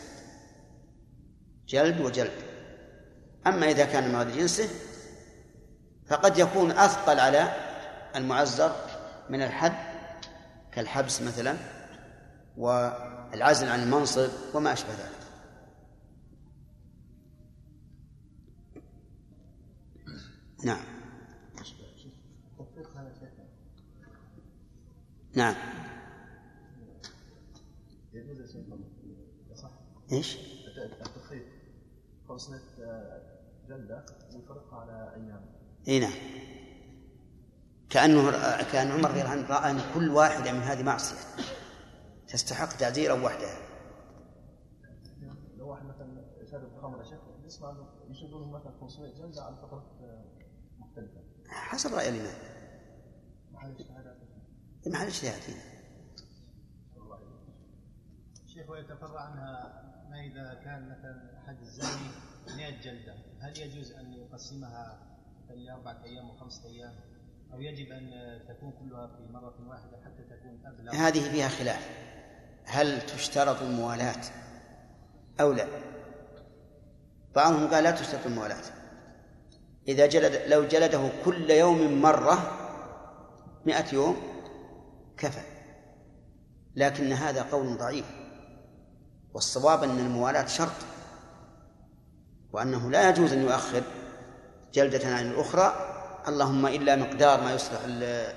جلد وجلد. أما إذا كان من غير جنسه فقد يكون أثقل على المعزر من الحد كالحبس مثلا والعزل عن المنصب وما أشبه ذلك. نعم. نعم. إيش؟ التخفيف 500 جلدة ويفرقها على أيام إي نعم. كأنه كأن عمر رضي الله رأى أن كل واحدة من هذه معصية تستحق تعزيرا وحدها. لو واحد مثلا شرب نسمع يشدون مثلا 500 جلدة على مختلفه حسب رأي الإمام. محل اجتهادات محل اجتهاد فيه. شيخ ويتفرع عنها ما إذا كان مثلا أحد الزاني 100 جلدة. هل يجوز أن يقسمها مثلا لأربعة أيام وخمسة أيام؟ أو يجب أن تكون كلها في مرة واحدة حتى تكون أبلغ؟ هذه فيها خلاف. هل تشترط الموالاة أو لا؟ بعضهم قال لا تشترط الموالاة. إذا جلد لو جلده كل يوم مرة مئة يوم كفى. لكن هذا قول ضعيف. والصواب أن الموالاة شرط وأنه لا يجوز أن يؤخر جلدة عن الأخرى اللهم إلا مقدار ما يصلح ال-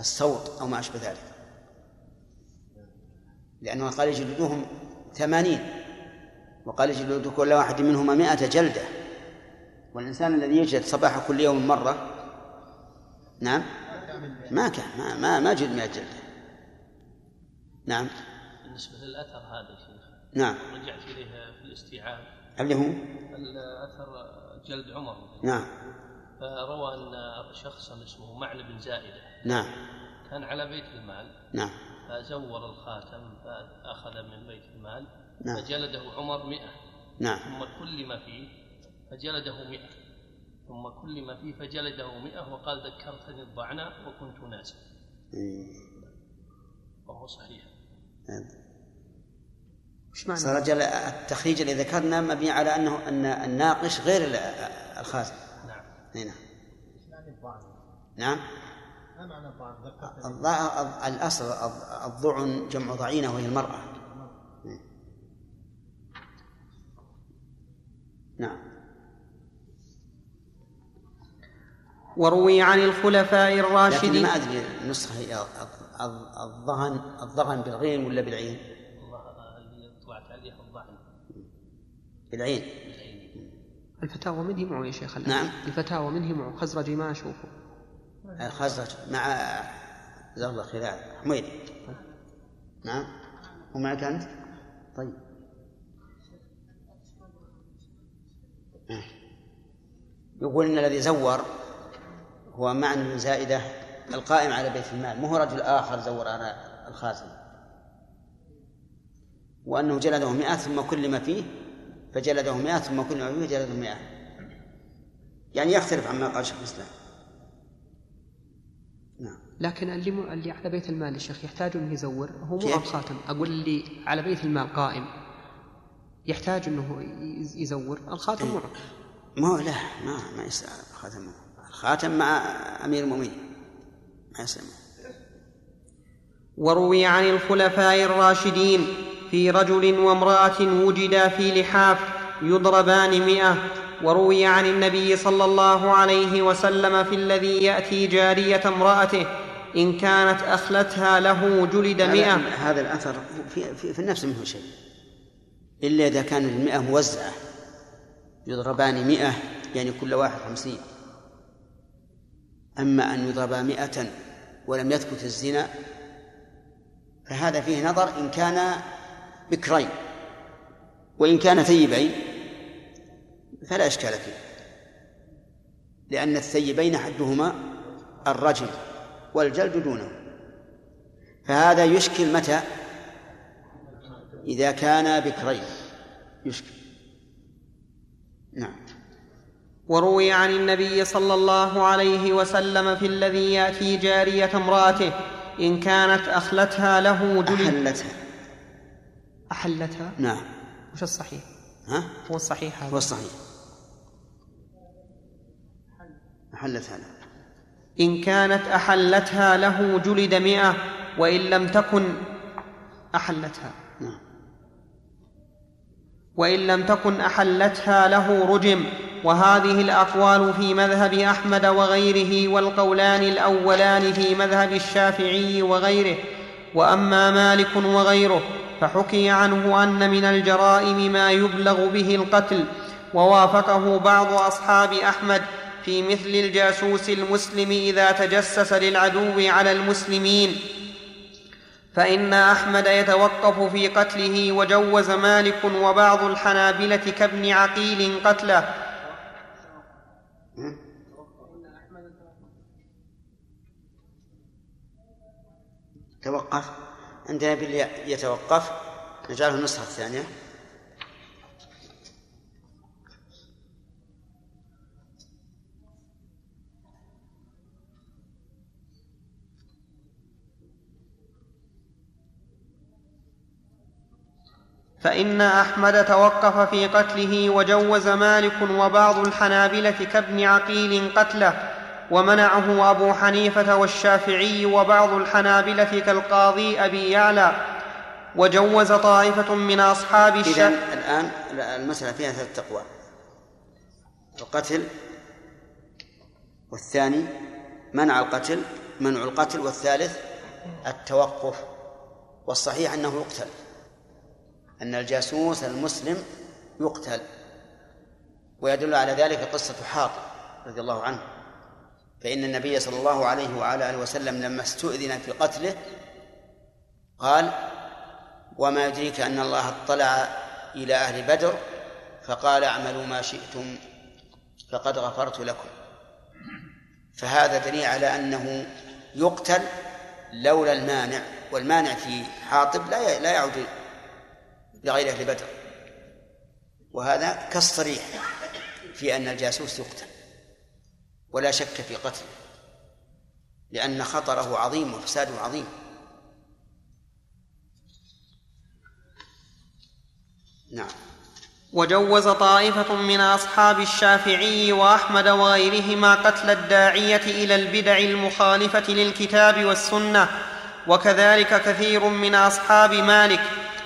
الصوت أو ما أشبه ذلك. لأنه قال يجلدوهم ثمانين وقال يجلد كل واحد منهما مائة جلدة. والإنسان الذي يجلد صباح كل يوم مرة نعم؟ ما كان ما ما, ما جلد مائة جلدة نعم؟ بالنسبة للأثر هذا يا شيخ. نعم. رجعت إليه في الاستيعاب. اللي هو؟ الأثر جلد عمر. نعم. فروى أن شخصا اسمه معن بن زائدة نعم. كان على بيت المال. نعم. فزور الخاتم فأخذ من بيت المال. نعم. فجلده عمر مئة. نعم. ثم كل ما فيه فجلده مئة. ثم كل ما فيه فجلده مئة وقال ذكرتني الضعنى وكنت ناسا. إيه. وهو صحيح. وش معنى؟ صار جل- التخريج اللي ذكرنا مبني على أنه أن الناقش غير ال- الخاتم نعم. اي نعم. إيش معنى الضعن؟ نعم. ما معنى الضعن؟ الأصل الض- الضعن جمع ضعينة وهي المرأة. نعم. وروي عن الخلفاء لكن الراشدين ما أدري النسخه هي الضغن الضغن بالغين ولا بالعين؟ الله اللي طلعت عليه الضعن بالعين الفتاوى من هي معه يا شيخ؟ نعم. الفتاوى من هي معه خزرجي ما أشوفه الخزرج مع جزاه الله خير حميد نعم ومعك أنت؟ طيب آه. يقول إن الذي زور هو معنى بن زائدة القائم على بيت المال مو هو رجل آخر زور على الخازن. وأنه جلده مئة ثم كل ما فيه فجلده مئة ثم كل ما فيه فجلده مئة. يعني يختلف عما قال شيخ الإسلام. نعم. لكن اللي م... اللي على بيت المال يا شيخ يحتاج أنه يزور هو مو؟ الخاتم أقول اللي على بيت المال قائم يحتاج أنه يز- يزور الخاتم إيه. معه ما هو لا ما ما يسأل الخاتم الخاتم مع أمير المؤمنين. ما يسلم وروي عن الخلفاء الراشدين في رجل وامرأة وجدا في لحاف يضربان مئة. وروي عن النبي صلى الله عليه وسلم في الذي يأتي جارية امرأته إن كانت أخلتها له جلد مئة. هذا الأثر في, في, في النفس منه شيء. إلا إذا كان المئة موزعة يضربان مئة يعني كل واحد خمسين. أما أن يضربا مئة ولم يثبت الزنا فهذا فيه نظر إن كان بكرين وإن كان ثيبين فلا إشكال فيه لأن الثيبين حدهما الرجم والجلد دونه فهذا يشكل متى؟ إذا كان بكرين يشكل نعم وروي عن النبي صلى الله عليه وسلم في الذي يأتي جارية امرأته إن كانت أخلتها له جلد أحلتها. أحلتها؟ نعم. وش الصحيح؟ ها؟ هو الصحيح هو هذا الصحيح. أحلتها له. إن كانت أحلتها له جلد مئة وإن لم تكن أحلتها. نعم. وإن لم تكن أحلتها له رجم. وهذه الأقوال في مذهب أحمد وغيره والقولان الأولان في مذهب الشافعي وغيره وأما مالك وغيره فحكي عنه أن من الجرائم ما يبلغ به القتل ووافقه بعض أصحاب أحمد في مثل الجاسوس المسلم إذا تجسس للعدو على المسلمين. فإن أحمد يتوقف في قتله وجوز مالك وبعض الحنابلة كابن عقيل قتله توقف عندنا بالياء يتوقف نجعله النسخة الثانية فإن أحمد توقف في قتله وجوز مالك وبعض الحنابلة كابن عقيل قتله. ومنعه أبو حنيفة والشافعي وبعض الحنابلة كالقاضي أبي يعلى وجوز طائفة من أصحاب الشافعي الآن المسألة فيها ثلاث تقوى القتل والثاني منع القتل منع القتل والثالث التوقف. والصحيح أنه يقتل أن الجاسوس المسلم يقتل ويدل على ذلك قصة حاطب رضي الله عنه. فإن النبي صلى الله عليه وعلى آله وسلم لما استؤذن في قتله قال وما يدريك أن الله اطلع إلى أهل بدر فقال اعملوا ما شئتم فقد غفرت لكم. فهذا دليل على أنه يقتل لولا المانع والمانع في حاطب لا لا يعود لغير أهل بدر. وهذا كالصريح في أن الجاسوس يقتل. ولا شك في قتله لأن خطره عظيم وفساده عظيم. نعم. وجوز طائفة من أصحاب الشافعي وأحمد وغيرهما قتل الداعية إلى البدع المخالفة للكتاب والسنة وكذلك كثير من أصحاب مالك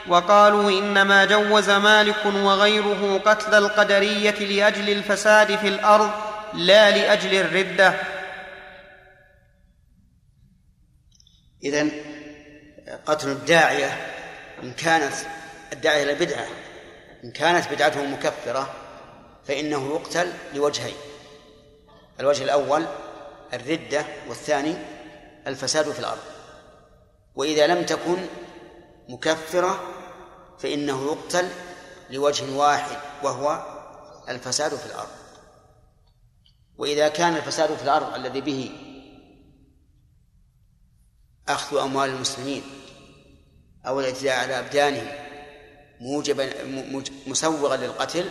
وقالوا إنما جوز مالك وغيره قتل القدرية لأجل الفساد في الأرض لا لأجل الردة. إذن قتل الداعية إن كانت الداعية إلى بدعة إن كانت بدعته مكفرة فإنه يقتل لوجهين. الوجه الأول الردة والثاني الفساد في الأرض. وإذا لم تكن مكفرة فإنه يقتل لوجه واحد وهو الفساد في الأرض. وإذا كان الفساد في الأرض الذي به أخذ أموال المسلمين أو الاعتداء على أبدانهم موجبا مسوغا للقتل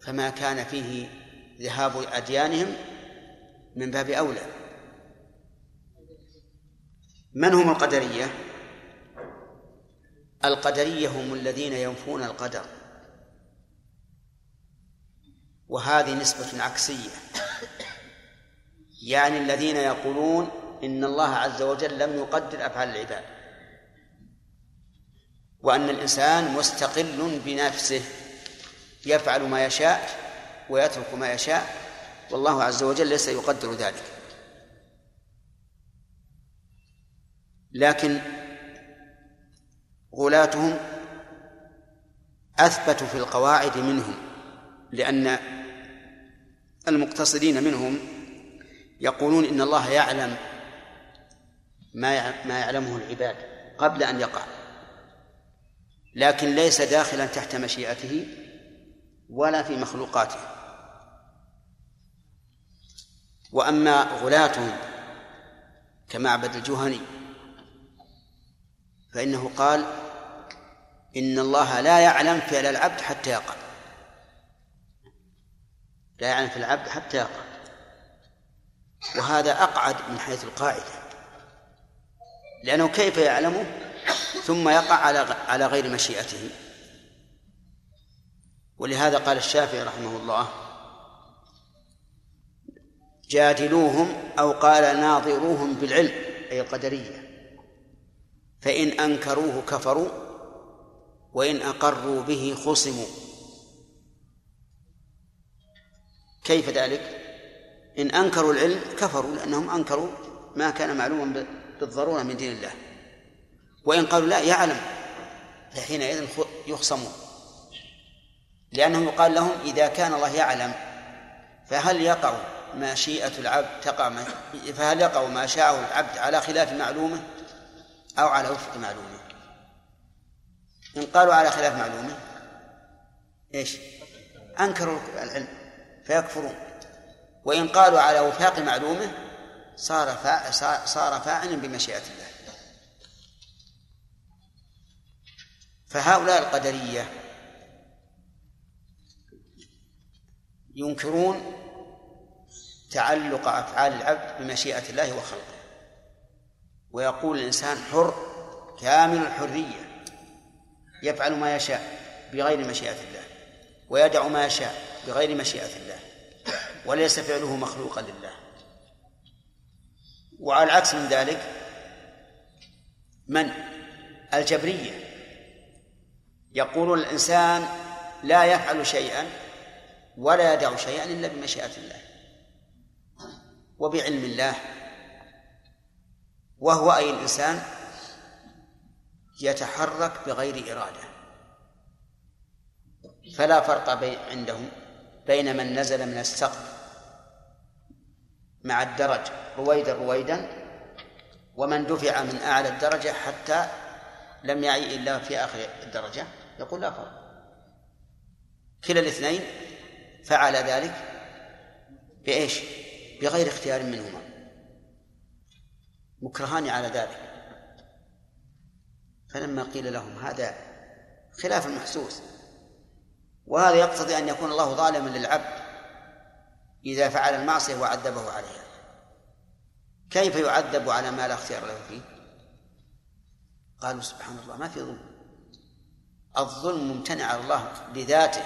فما كان فيه ذهاب أديانهم من باب أولى من هم القدرية؟ القدرية هم الذين ينفون القدر وهذه نسبة عكسية. يعني الذين يقولون إن الله عز وجل لم يقدر أفعال العباد. وأن الإنسان مستقل بنفسه يفعل ما يشاء ويترك ما يشاء والله عز وجل ليس يقدر ذلك. لكن غلاتهم أثبتوا في القواعد منهم لأن المقتصدين منهم يقولون إن الله يعلم ما ما يعلمه العباد قبل أن يقع. لكن ليس داخلا تحت مشيئته ولا في مخلوقاته. وأما غلاتهم كمعبد الجهني فإنه قال إن الله لا يعلم فعل العبد حتى يقع. لا يعلم في العبد حتى يقع وهذا أقعد من حيث القاعدة. لأنه كيف يعلمه؟ ثم يقع على على غير مشيئته. ولهذا قال الشافعي رحمه الله جادلوهم أو قال ناظروهم بالعلم أي القدرية. فإن أنكروه كفروا وإن أقروا به خصموا. كيف ذلك؟ إن أنكروا العلم كفروا لأنهم أنكروا ما كان معلوما بالضرورة من دين الله. وإن قالوا لا يعلم. فحينئذ يخصمون. لأنه يقال لهم إذا كان الله يعلم فهل يقع مشيئة العبد تقع فهل يقع ما شاءه العبد على خلاف معلومه أو على وفق معلومه؟ إن قالوا على خلاف معلومه إيش؟ أنكروا العلم. فيكفرون. وإن قالوا على وفاق معلومة صار فا... صار فاعلا بمشيئة الله. فهؤلاء القدرية ينكرون تعلق أفعال العبد بمشيئة الله وخلقه. ويقول الإنسان حر كامل الحرية يفعل ما يشاء بغير مشيئة الله ويدع ما يشاء بغير مشيئة الله وليس فعله مخلوقا لله. وعلى العكس من ذلك من؟ الجبرية. يقول الإنسان لا يفعل شيئا ولا يدع شيئا إلا بمشيئة الله وبعلم الله. وهو أي الإنسان؟ يتحرك بغير إرادة. فلا فرق عندهم. بين من نزل من السقف مع الدرج رويدا رويدا ومن دفع من أعلى الدرجة حتى لم يعي إلا في آخر الدرجة يقول لا فرق. كلا الاثنين فعل ذلك بإيش؟ بغير اختيار منهما. مكرهان على ذلك. فلما قيل لهم هذا خلاف المحسوس وهذا يقتضي أن يكون الله ظالما للعبد إذا فعل المعصية وعذبه عليها. كيف يعذب على ما لا اختيار له فيه؟ قالوا سبحان الله ما في ظلم. الظلم ممتنع على الله لذاته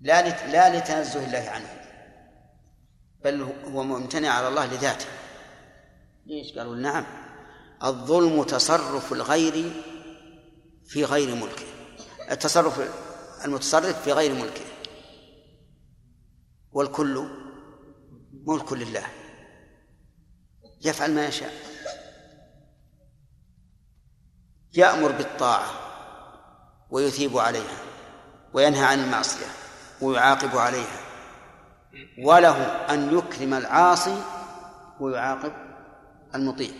لا لا لتنزه الله عنه بل هو ممتنع على الله لذاته. ليش؟ قالوا نعم الظلم تصرف الغير في غير ملكه. التصرف المتصرف في غير ملكه. والكل ملك لله. يفعل ما يشاء. يأمر بالطاعة ويثيب عليها وينهى عن المعصية ويعاقب عليها. وله أن يكرم العاصي ويعاقب المطيع.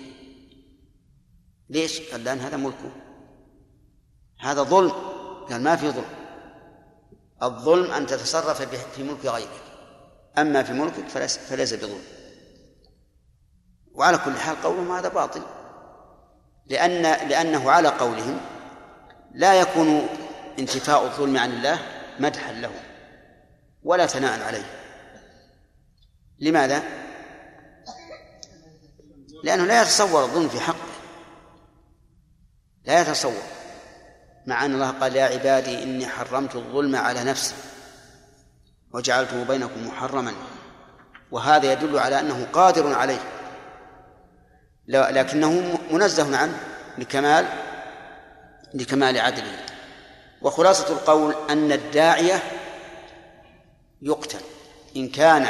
ليش؟ قال لأن هذا ملكه. هذا ظلم. قال ما في ظلم. الظلم أن تتصرف في ملك غيرك. أما في ملكك فليس, فليس بظلم. وعلى كل حال قولهم هذا باطل. لأن لأنه على قولهم لا يكون انتفاء الظلم عن الله مدحا له ولا ثناء عليه. لماذا؟ لأنه لا يتصور الظلم في حقه. لا يتصور. مع أن الله قال يا عبادي إني حرمت الظلم على نفسي وجعلته بينكم محرما وهذا يدل على أنه قادر عليه لكنه منزه عنه لكمال لكمال عدله وخلاصة القول أن الداعية يقتل. إن كان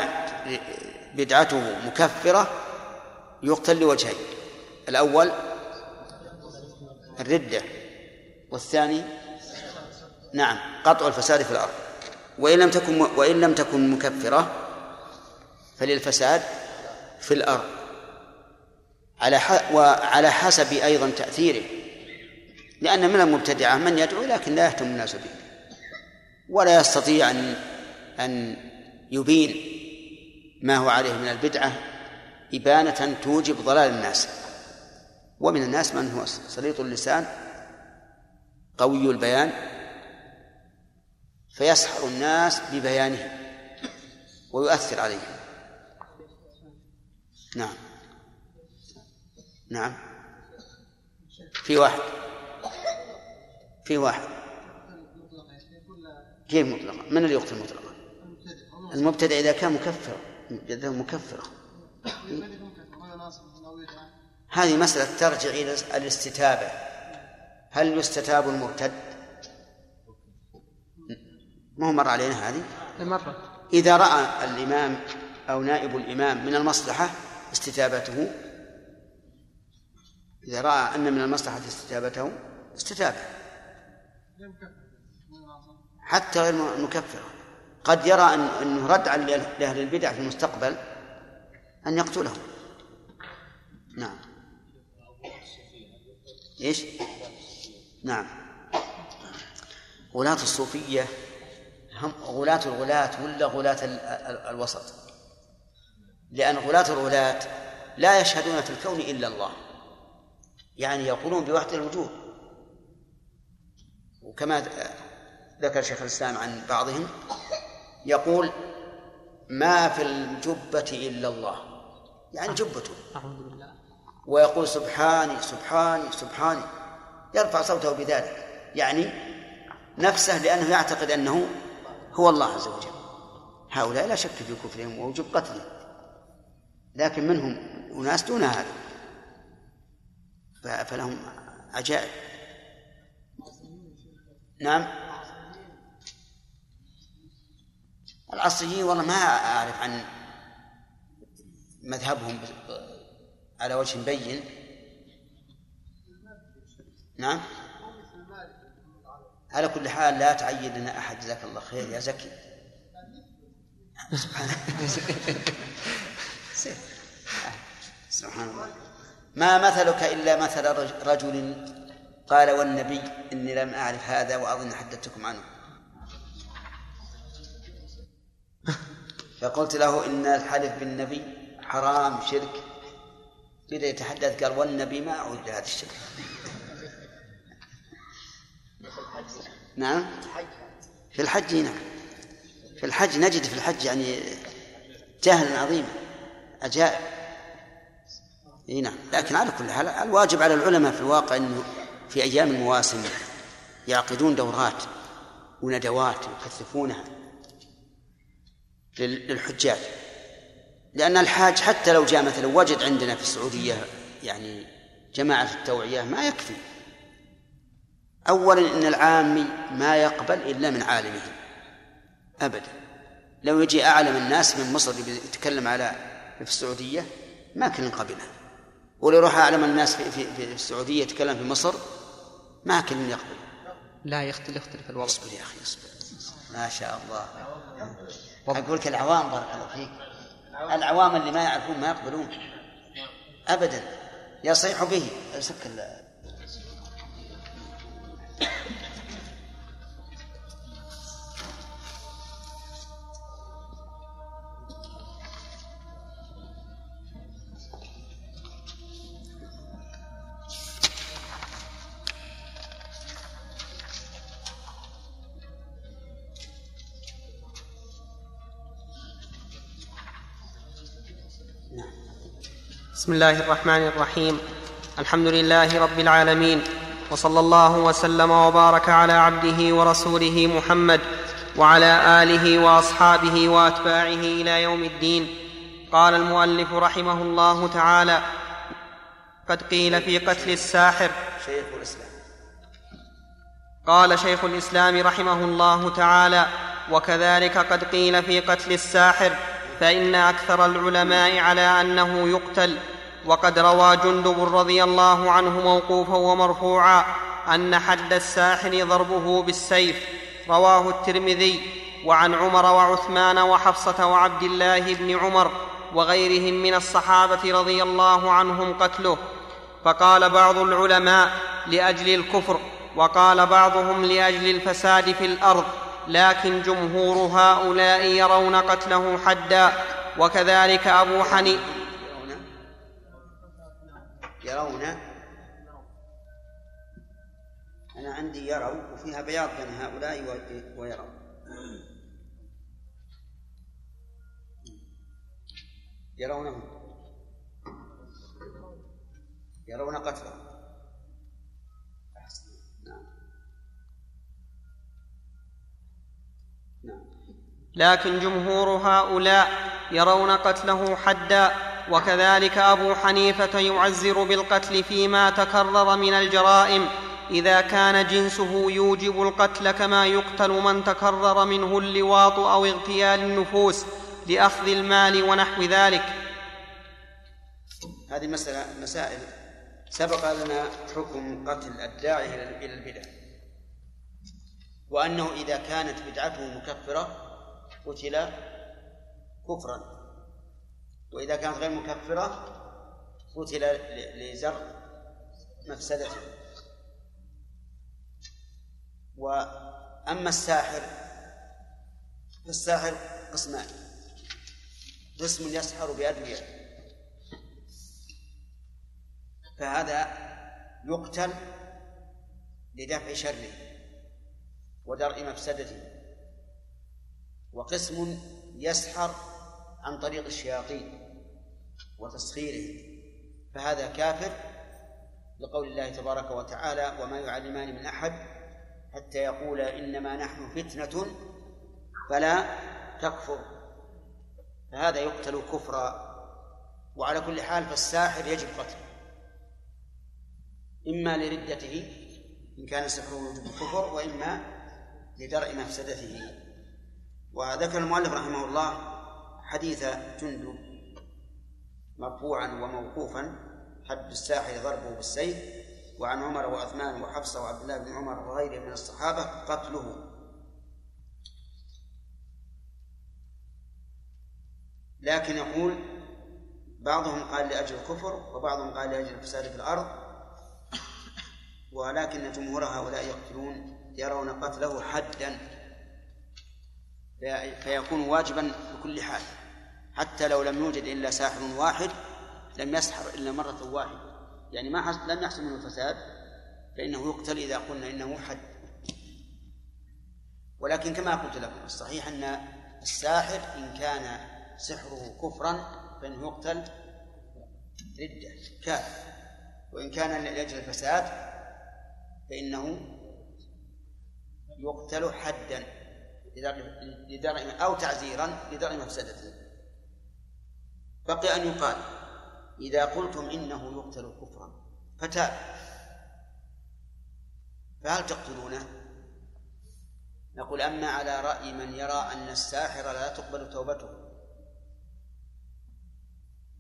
بدعته مكفرة يقتل لوجهين. الأول الردة. والثاني؟ نعم قطع الفساد في الأرض. وإن لم تكن وإن لم تكن مكفرة فللفساد في الأرض. على وعلى حسب أيضا تأثيره. لأن من المبتدعة؟ من يدعو لكن لا يهتم الناس به. ولا يستطيع أن أن يبين ما هو عليه من البدعة. إبانة توجب ضلال الناس. ومن الناس من هو؟ سليط اللسان. قوي البيان فيسحر الناس ببيانه ويؤثر عليهم نعم. نعم. في واحد. في واحد. كيف مطلقة؟ من اللي يقتل مطلقة؟ المبتدع إذا كان مكفر. مكفرة هذه مسألة ترجع إلى الاستتابة هل يستتاب المرتد؟ ما هو مر علينا هذه؟ مرت إذا رأى الإمام أو نائب الإمام من المصلحة استتابته إذا رأى أن من المصلحة استتابته استتابه حتى غير المكفرة قد يرى أن أنه ردعا لأهل البدع في المستقبل أن يقتلهم نعم إيش؟ نعم. غلاة الصوفية هم غلاة الغلاة ولا غلاة ال- ال- الوسط؟ لأن غلاة الغلاة لا يشهدون في الكون إلا الله. يعني يقولون بوحدة الوجود. وكما ذكر شيخ الإسلام عن بعضهم يقول ما في الجبة إلا الله. يعني جبته أعوذ بالله. ويقول سبحاني سبحاني سبحاني. يرفع صوته بذلك. يعني نفسه لأنه يعتقد أنه هو الله عز وجل. هؤلاء لا شك في كفرهم ووجوب قتلهم. لكن منهم أناس دون هذا. فلهم عجائب. نعم. العصريين والله ما أعرف عن مذهبهم على وجه مبين نعم. على كل حال لا تعين لنا أحد. جزاك الله خير يا زكي. سبحان سبحان الله. ما مثلك إلا مثل رج- رجل قال والنبي إني لم أعرف هذا وأظن حدثتكم عنه. فقلت له إن الحلف بالنبي حرام شرك. بدأ يتحدث قال والنبي ما أعود لهذا الشرك نعم؟ في الحج نعم. في الحج نجد في الحج يعني جهلا عظيما عجائب. إي نعم. لكن على كل حال الواجب على العلماء في الواقع إنه في أيام المواسم يعقدون دورات وندوات يكثفونها لل- للحجاج. لأن الحاج حتى لو جاء مثلا وجد عندنا في السعودية يعني جماعة التوعية ما يكفي. أولا إن العامي ما يقبل إلا من عالمه أبدا. لو يجي أعلم الناس من مصر يتكلم على في السعودية ما كل قبله ولو يروح أعلم الناس في, في, في السعودية يتكلم في مصر ما كل يقبل. لا يختلف يختلف الوضع. اصبر يا أخي اصبر. ما شاء الله. أقول لك العوام بارك الله فيك. العوام اللي ما يعرفون ما يقبلون. أبدا. يصيح به. سك بسم الله الرحمن الرحيم. الحمد لله رب العالمين وصلى الله وسلم وبارك على عبده ورسوله محمد وعلى آله وأصحابه وأتباعه إلى يوم الدين. قال المؤلف رحمه الله تعالى قد قيل في قتل الساحر. شيخ الإسلام. قال شيخ الإسلام رحمه الله تعالى وكذلك قد قيل في قتل الساحر فإن أكثر العلماء على أنه يقتل. وقد روى جندب رضي الله عنه موقوفا ومرفوعا أن حد الساحر ضربه بالسيف. رواه الترمذي وعن عمر وعثمان وحفصة وعبد الله بن عمر وغيرهم من الصحابة رضي الله عنهم قتله. فقال بعض العلماء لأجل الكفر وقال بعضهم لأجل الفساد في الأرض لكن جمهور هؤلاء يرون قتله حدا. وكذلك أبو حنيفة يرون أنا عندي يروا وفيها بياض بين هؤلاء ويروا يرونه يرون قتله. نعم. نعم. لكن جمهور هؤلاء يرون قتله حدا وكذلك أبو حنيفة يعزر بالقتل فيما تكرر من الجرائم. إذا كان جنسه يوجب القتل كما يقتل من تكرر منه اللواط أو اغتيال النفوس لأخذ المال ونحو ذلك. هذه مسألة مسائل سبق لنا حكم قتل الداعي إلى البدع. وأنه إذا كانت بدعته مكفرة قتل كفرا. وإذا كانت غير مكفرة قتل ل- لزرع مفسدته وأما الساحر فالساحر قسمان. قسم يسحر بأدوية. فهذا يقتل لدفع شره ودرء مفسدته. وقسم يسحر عن طريق الشياطين. وتسخيرهم فهذا كافر لقول الله تبارك وتعالى وما يعلمان من أحد حتى يقول إنما نحن فتنة فلا تكفر. فهذا يقتل كفرا وعلى كل حال فالساحر يجب قتله. إما لردته إن كان سحره يوجب الكفر وإما لدرء مفسدته. وذكر المؤلف رحمه الله حديث جندب مرفوعا وموقوفا حد الساحر ضربه بالسيف وعن عمر وعثمان وحفصة وعبد الله بن عمر وغيره من الصحابة قتله. لكن يقول بعضهم قال لأجل الكفر وبعضهم قال لأجل الفساد في الأرض. ولكن جمهور هؤلاء يقتلون يرون قتله حدا فيكون واجبا بكل حال. حتى لو لم يوجد إلا ساحر واحد لم يسحر إلا مرة واحدة. يعني ما حصل لم يحصل منه الفساد فإنه يقتل إذا قلنا إنه حد. ولكن كما قلت لكم الصحيح أن الساحر إن كان سحره كفرا فإنه يقتل ردة كافر. وإن كان لأجل الفساد فإنه يقتل حدا لدرع أو تعزيرا لدرع مفسدته بقي أن يقال إذا قلتم إنه يقتل كفرا فتاب. فهل تقتلونه؟ نقول أما على رأي من يرى أن الساحر لا تقبل توبته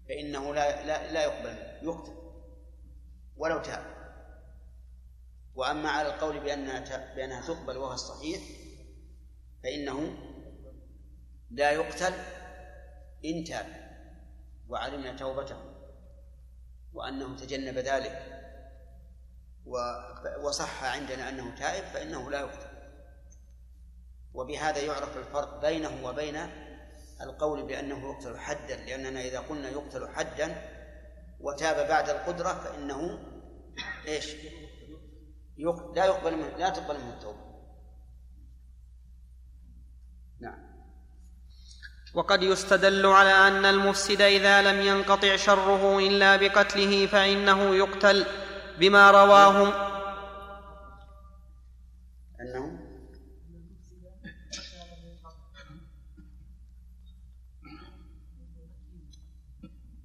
فإنه لا لا, لا يقبل يقتل ولو تاب. وأما على القول بأنها بأنها تقبل وهو الصحيح فإنه لا يقتل إن تاب. وعلمنا توبته وأنه تجنب ذلك وصح عندنا أنه تائب فإنه لا يقتل. وبهذا يعرف الفرق بينه وبين القول بأنه يقتل حدا لأننا إذا قلنا يقتل حدا وتاب بعد القدرة فإنه إيش؟ لا يقبل منه لا تقبل منه التوبة. نعم. وقد يستدل على أن المفسد إذا لم ينقطع شره إلا بقتله فإنه يقتل بما رواه أنه؟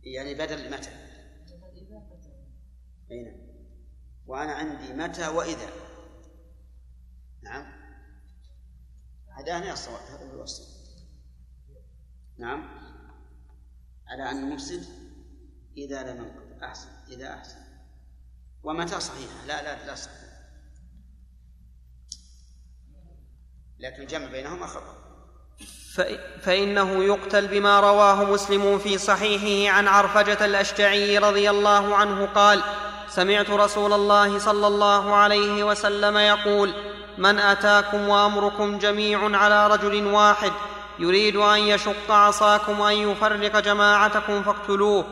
يعني بدل متى؟ أي نعم. وأنا عندي متى وإذا. نعم. هداني الصواب هذا هو الصواب نعم. على أن المفسد إذا لم ينقض. أحسن. إذا أحسن. ومتى صحيحة لا لا لا صحيح. لكن الجمع بينهما خطأ. فإنه يقتل بما رواه مسلم في صحيحه عن عرفجة الأشجعي رضي الله عنه قال سمعت رسول الله صلى الله عليه وسلم يقول من أتاكم وأمركم جميع على رجل واحد يريد أن يشق عصاكم أن يفرق جماعتكم فاقتلوه.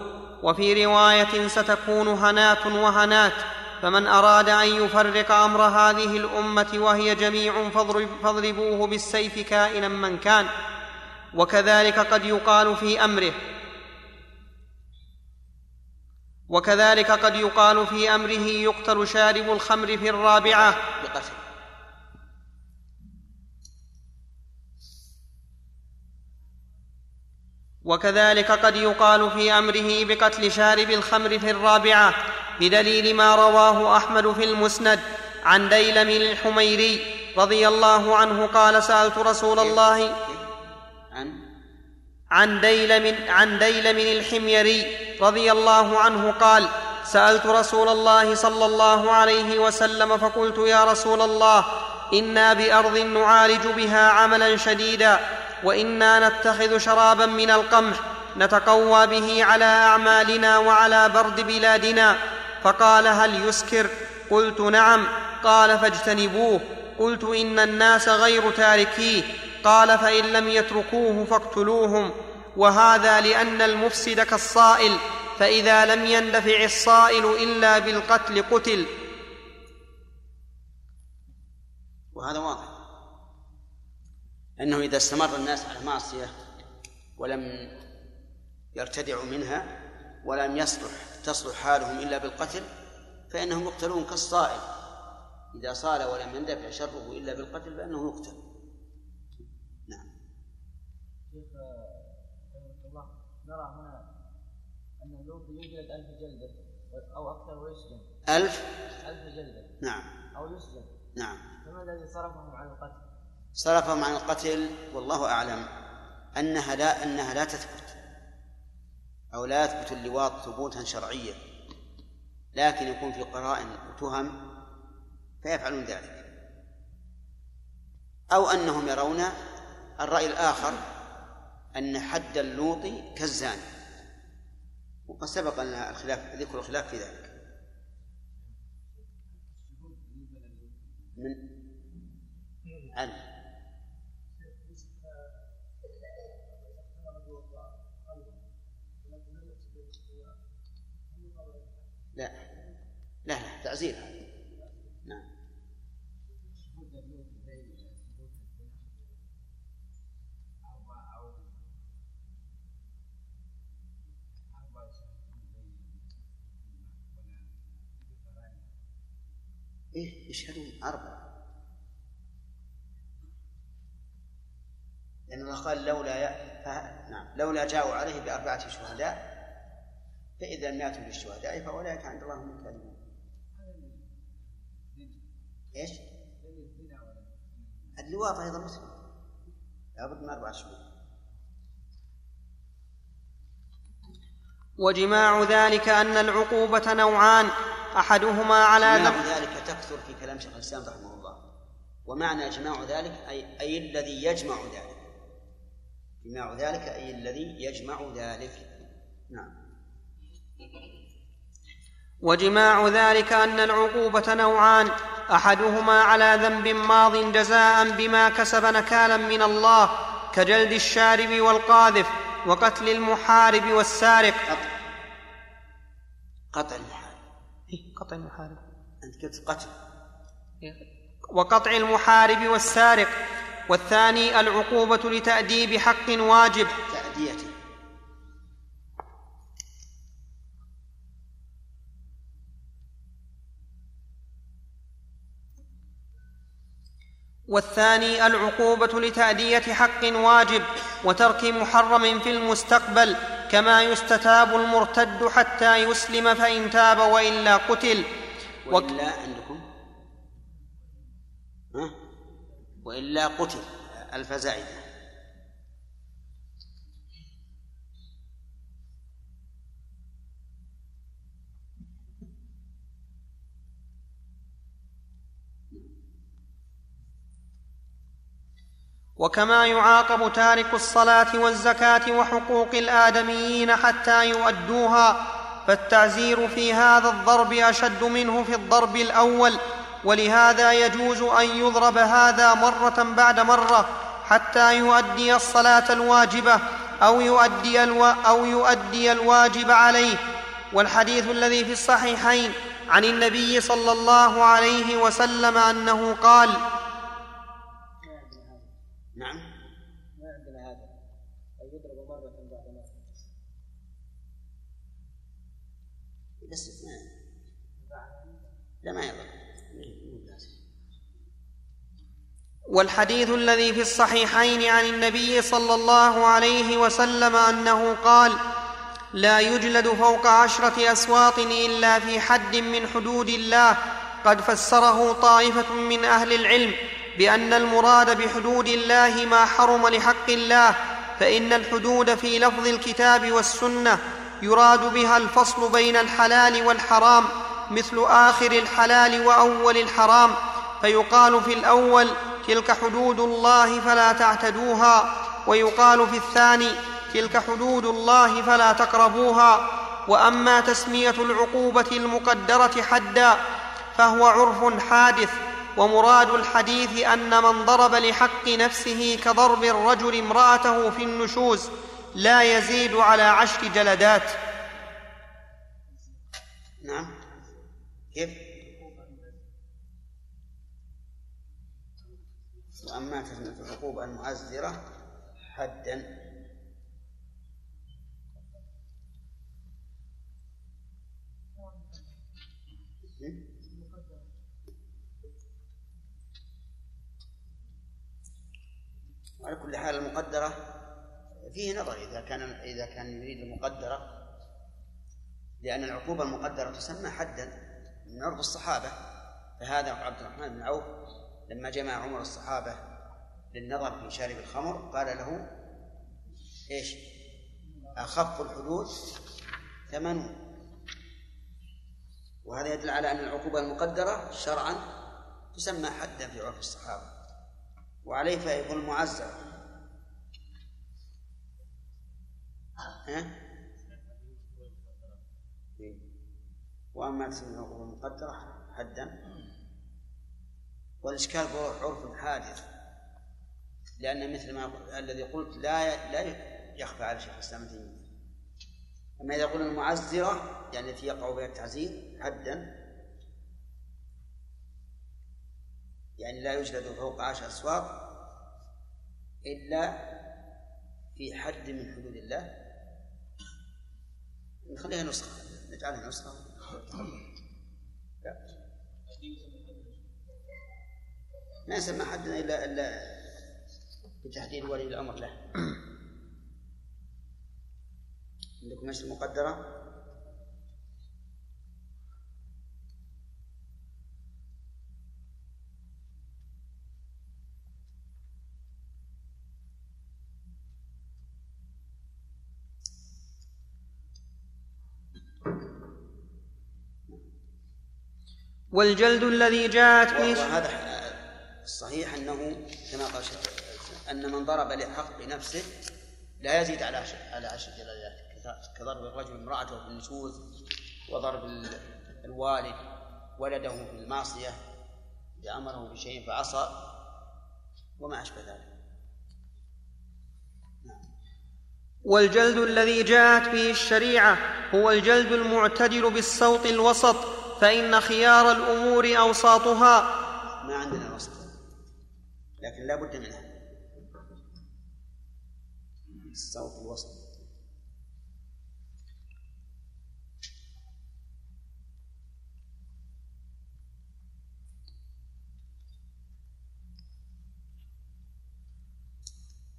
وفي رواية ستكون هنات وهنات. فمن أراد أن يفرق أمر هذه الأمة وهي جميع فاضربوه بالسيف كائنا من كان. وكذلك قد يقال في أمره. وكذلك قد يقال في أمره يقتل شارب الخمر في الرابعة. بقتل وكذلك قد يقال في أمره بقتل شارب الخمر في الرابعة بدليل ما رواه أحمد في المسند عن ديلم الحميري رضي الله عنه قال سألت رسول الله عن ديلم عن ديلم الحميري رضي الله عنه قال سألت رسول الله صلى الله عليه وسلم فقلت يا رسول الله إنا بأرض نعالج بها عملا شديدا وإنا نتخذ شرابا من القمح نتقوى به على أعمالنا وعلى برد بلادنا. فقال هل يسكر؟ قلت نعم. قال فاجتنبوه. قلت إن الناس غير تاركيه. قال فإن لم يتركوه فاقتلوهم. وهذا لأن المفسد كالصائل. فإذا لم يندفع الصائل إلا بالقتل قتل. وهذا واضح. أنه إذا استمر الناس على معصية ولم يرتدعوا منها ولم يصلح تصلح حالهم إلا بالقتل فإنهم يقتلون كالصائل إذا صال ولم يندفع شره إلا بالقتل فإنه يقتل. نعم. رحمة الله نرى هنا أن اللوط يجلد ألف جلدة أو أكثر ويسجن. ألف؟ ألف جلدة. نعم. أو يسجن. نعم. فما الذي صرفهم عن القتل؟ صرفهم عن القتل والله أعلم أنها لا أنها لا تثبت أو لا يثبت اللواط ثبوتا شرعيا. لكن يكون في قرائن وتهم فيفعلون ذلك. أو أنهم يرون الرأي الآخر أن حد اللوط كالزاني. وقد سبق لنا الخلاف ذكر الخلاف في ذلك. من؟ ألف لا. لا لا تعزير. نعم. إيه يشهدون أربعة. لأن الله قال لولا ي... ف... نعم لولا جاءوا عليه بأربعة شهداء فإذا لم يأتوا بالشهداء فأولئك عند الله هم الكاذبون. إيش؟ اللواط أيضا مسلم. لابد من أربعة شهور. وجماع ذلك أن العقوبة نوعان أحدهما على جماع ذلك تكثر في كلام شيخ الإسلام رحمه الله. ومعنى جماع ذلك أي أي الذي يجمع ذلك. جماع ذلك أي الذي يجمع ذلك. نعم. وجماع ذلك أن العقوبة نوعان أحدهما على ذنب ماض جزاء بما كسب نكالا من الله كجلد الشارب والقاذف وقتل المحارب والسارق. قطع قطع المحارم إيه، قطع المحارب. أنت قلت قتل. وقطع المحارب والسارق. والثاني العقوبة لتأديب حق واجب. تأديته والثاني العقوبة لتأدية حق واجب وترك محرم في المستقبل كما يستتاب المرتد حتى يسلم فإن تاب وإلا قتل. وإلا عندكم؟ ها؟ وإلا قتل ألف وكما يعاقب تارك الصلاة والزكاة وحقوق الآدميين حتى يؤدوها فالتعزير في هذا الضرب أشد منه في الضرب الأول ولهذا يجوز أن يضرب هذا مرة بعد مرة حتى يؤدي الصلاة الواجبة أو يؤدي, الوا أو يؤدي الواجب عليه. والحديث الذي في الصحيحين عن النبي صلى الله عليه وسلم أنه قال نعم ما عندنا هذا أو يضرب مرة بعد مرة بس ما لا ما يضر. والحديث الذي في الصحيحين عن النبي صلى الله عليه وسلم أنه قال لا يجلد فوق عشرة أسواط إلا في حد من حدود الله. قد فسره طائفة من أهل العلم بأن المراد بحدود الله ما حرم لحق الله فإن الحدود في لفظ الكتاب والسنة يراد بها الفصل بين الحلال والحرام. مثل آخر الحلال وأول الحرام فيقال في الأول تلك حدود الله فلا تعتدوها ويقال في الثاني تلك حدود الله فلا تقربوها. وأما تسمية العقوبة المقدرة حدا فهو عرف حادث ومراد الحديث أن من ضرب لحق نفسه كضرب الرجل امرأته في النشوز لا يزيد على عشر جلدات. نعم. كيف؟ وأما في العقوبة المعزرة حدا. على كل حال المقدرة فيه نظر إذا كان إذا كان يريد المقدرة لأن العقوبة المقدرة تسمى حدا. من عرف الصحابة فهذا عبد الرحمن بن عوف لما جمع عمر الصحابة للنظر في شارب الخمر قال له إيش؟ أخف الحدود ثمن وهذا يدل على أن العقوبة المقدرة شرعا تسمى حدا في عرف الصحابة وعليه فيكون المعزر ها؟ وأما تسمى العقوبة المقدرة حدا. والإشكال هو عرف حادث لأن مثل ما الذي قلت لا لا يخفى على شيخ الإسلام تيمية. أما إذا قلنا المعزرة يعني التي يقع بها التعزير حدا. يعني لا يجلد فوق عشر أسواق إلا في حد من حدود الله. نخليها نسخة نجعلها نسخة. ما يسمى حدا إلا إلا بتحديد ولي الأمر له عندكم إيش المقدرة؟ والجلد الذي جاءت به وهذا الصحيح أنه كما قال أن من ضرب لحق نفسه لا يزيد على عشر على عشر جلدات كضرب الرجل امرأته في النشوز وضرب الوالد ولده في المعصية إذا أمره بشيء فعصى وما أشبه ذلك. والجلد الذي جاءت به الشريعة هو الجلد المعتدل بالصوت الوسط فإن خيار الأمور أوساطها. ما عندنا وسط. لكن لا بد منها. الصوت الوسط.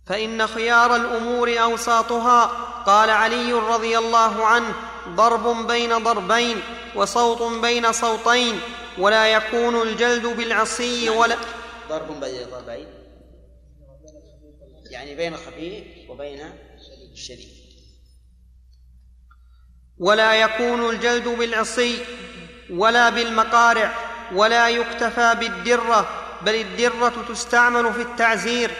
فإن خيار الأمور أوساطها. قال علي رضي الله عنه ضرب بين ضربين وصوت بين صوتين ولا يكون الجلد بالعصي ولا ضرب بين ضربين. يعني بين خفيف وبين الشديد ولا يكون الجلد بالعصي ولا بالمقارع ولا يكتفى بالدرة بل الدرة تستعمل في التعزير.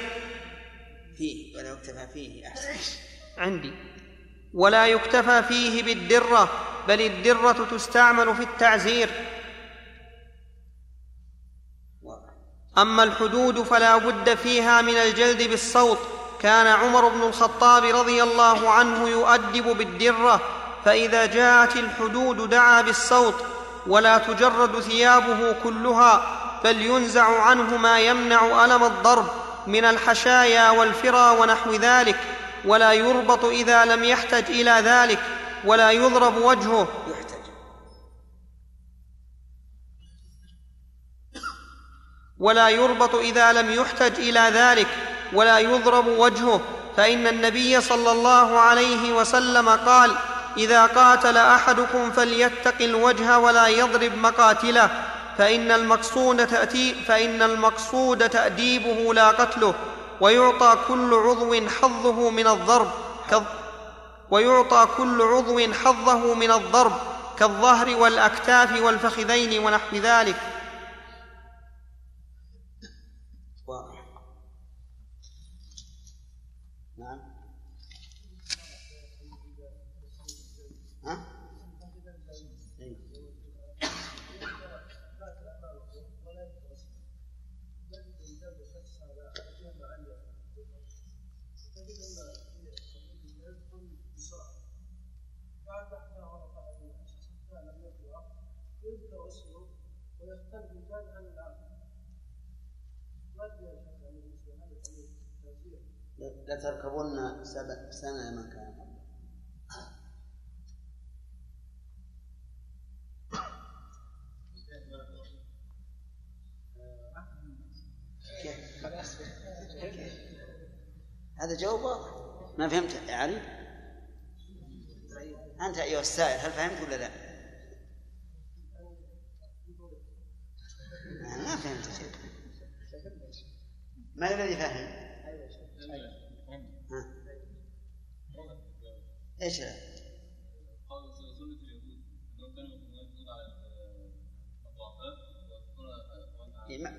فيه ولا يكتفى فيه أحسن. عندي. ولا يكتفى فيه بالدرة بل الدرة تستعمل في التعزير. أما الحدود فلا بد فيها من الجلد بالصوت. كان عمر بن الخطاب رضي الله عنه يؤدب بالدرة فإذا جاءت الحدود دعا بالصوت ولا تجرد ثيابه كلها بل ينزع عنه ما يمنع ألم الضرب من الحشايا والفرى ونحو ذلك. ولا يربط إذا لم يحتج إلى ذلك ولا يضرب وجهه. يحتج ولا يربط إذا لم يحتج إلى ذلك ولا يضرب وجهه. فإن النبي صلى الله عليه وسلم قال إذا قاتل أحدكم فليتق الوجه ولا يضرب مقاتله. فإن المقصود تأتي فإن المقصود تأديبه لا قتله. ويعطى كل عضو حظه من الضرب ويعطى كل عضو حظه من الضرب كالظهر والأكتاف والفخذين ونحو ذلك يذكر اسمه ويختلف الجاد عن الآخر ما أدري يا شيخ يعني بالنسبة لهذا التوزيع لتركبن سبع سنة من كان قبل. كيف؟ هذا جواب واضح ما فهمت يا علي؟ أنت أيها السائل هل فهمت ولا لا؟ ما فهمت شيء من الذي فهم؟ ها؟ إيش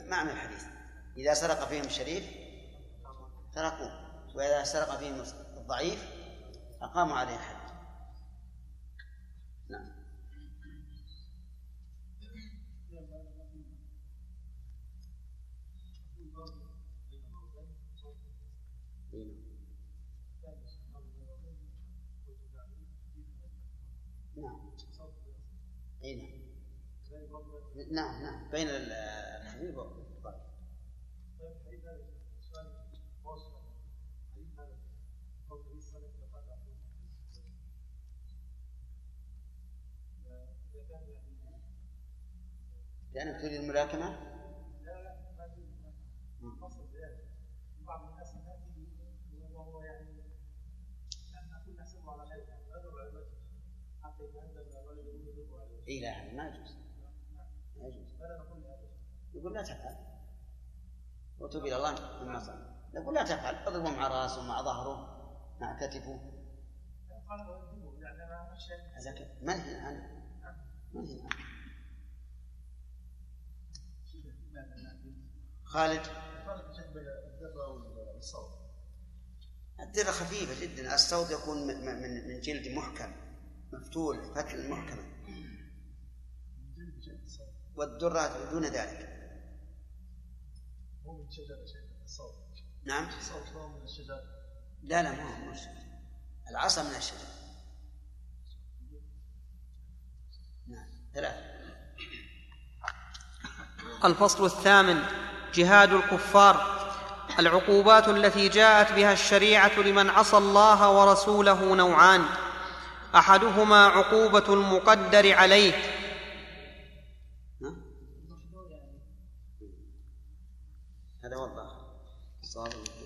معنى الحديث. إذا سرق فيهم الشريف تركوه وإذا سرق فيهم الضعيف أقاموا عليه الحد. نعم نعم. بين الحبيب والضعيف لأنك تريد الملاكمة؟ بعض الناس ياتي وهو يعني يعني نقول نحسبه على يعني لا نضع الوجه حتى يتهدد الرجل يضرب عليه اي لا ما يجوز ما يجوز فلا نقول هذا يقول لا تفعل. وتوب إلى الله مما صنع يقول لا تفعل. اضربه مع رأسه مع ظهره مع كتفه. أنا اخشى هذا ك- منهي عنه عنه خالد. الدرة خفيفة جدا. الصوت يكون من من من جلد محكم. مفتول. فتل محكمة والدرة دون ذلك. من نعم. من الشجرة لا لا ما هو من الشجر العصا من الشجر. نعم. ثلاثة. الفصل الثامن جهاد الكفار. العقوبات التي جاءت بها الشريعة لمن عصى الله ورسوله نوعان. أحدهما عقوبة المقدر عليه ها؟ هذا وضح صار المفروض.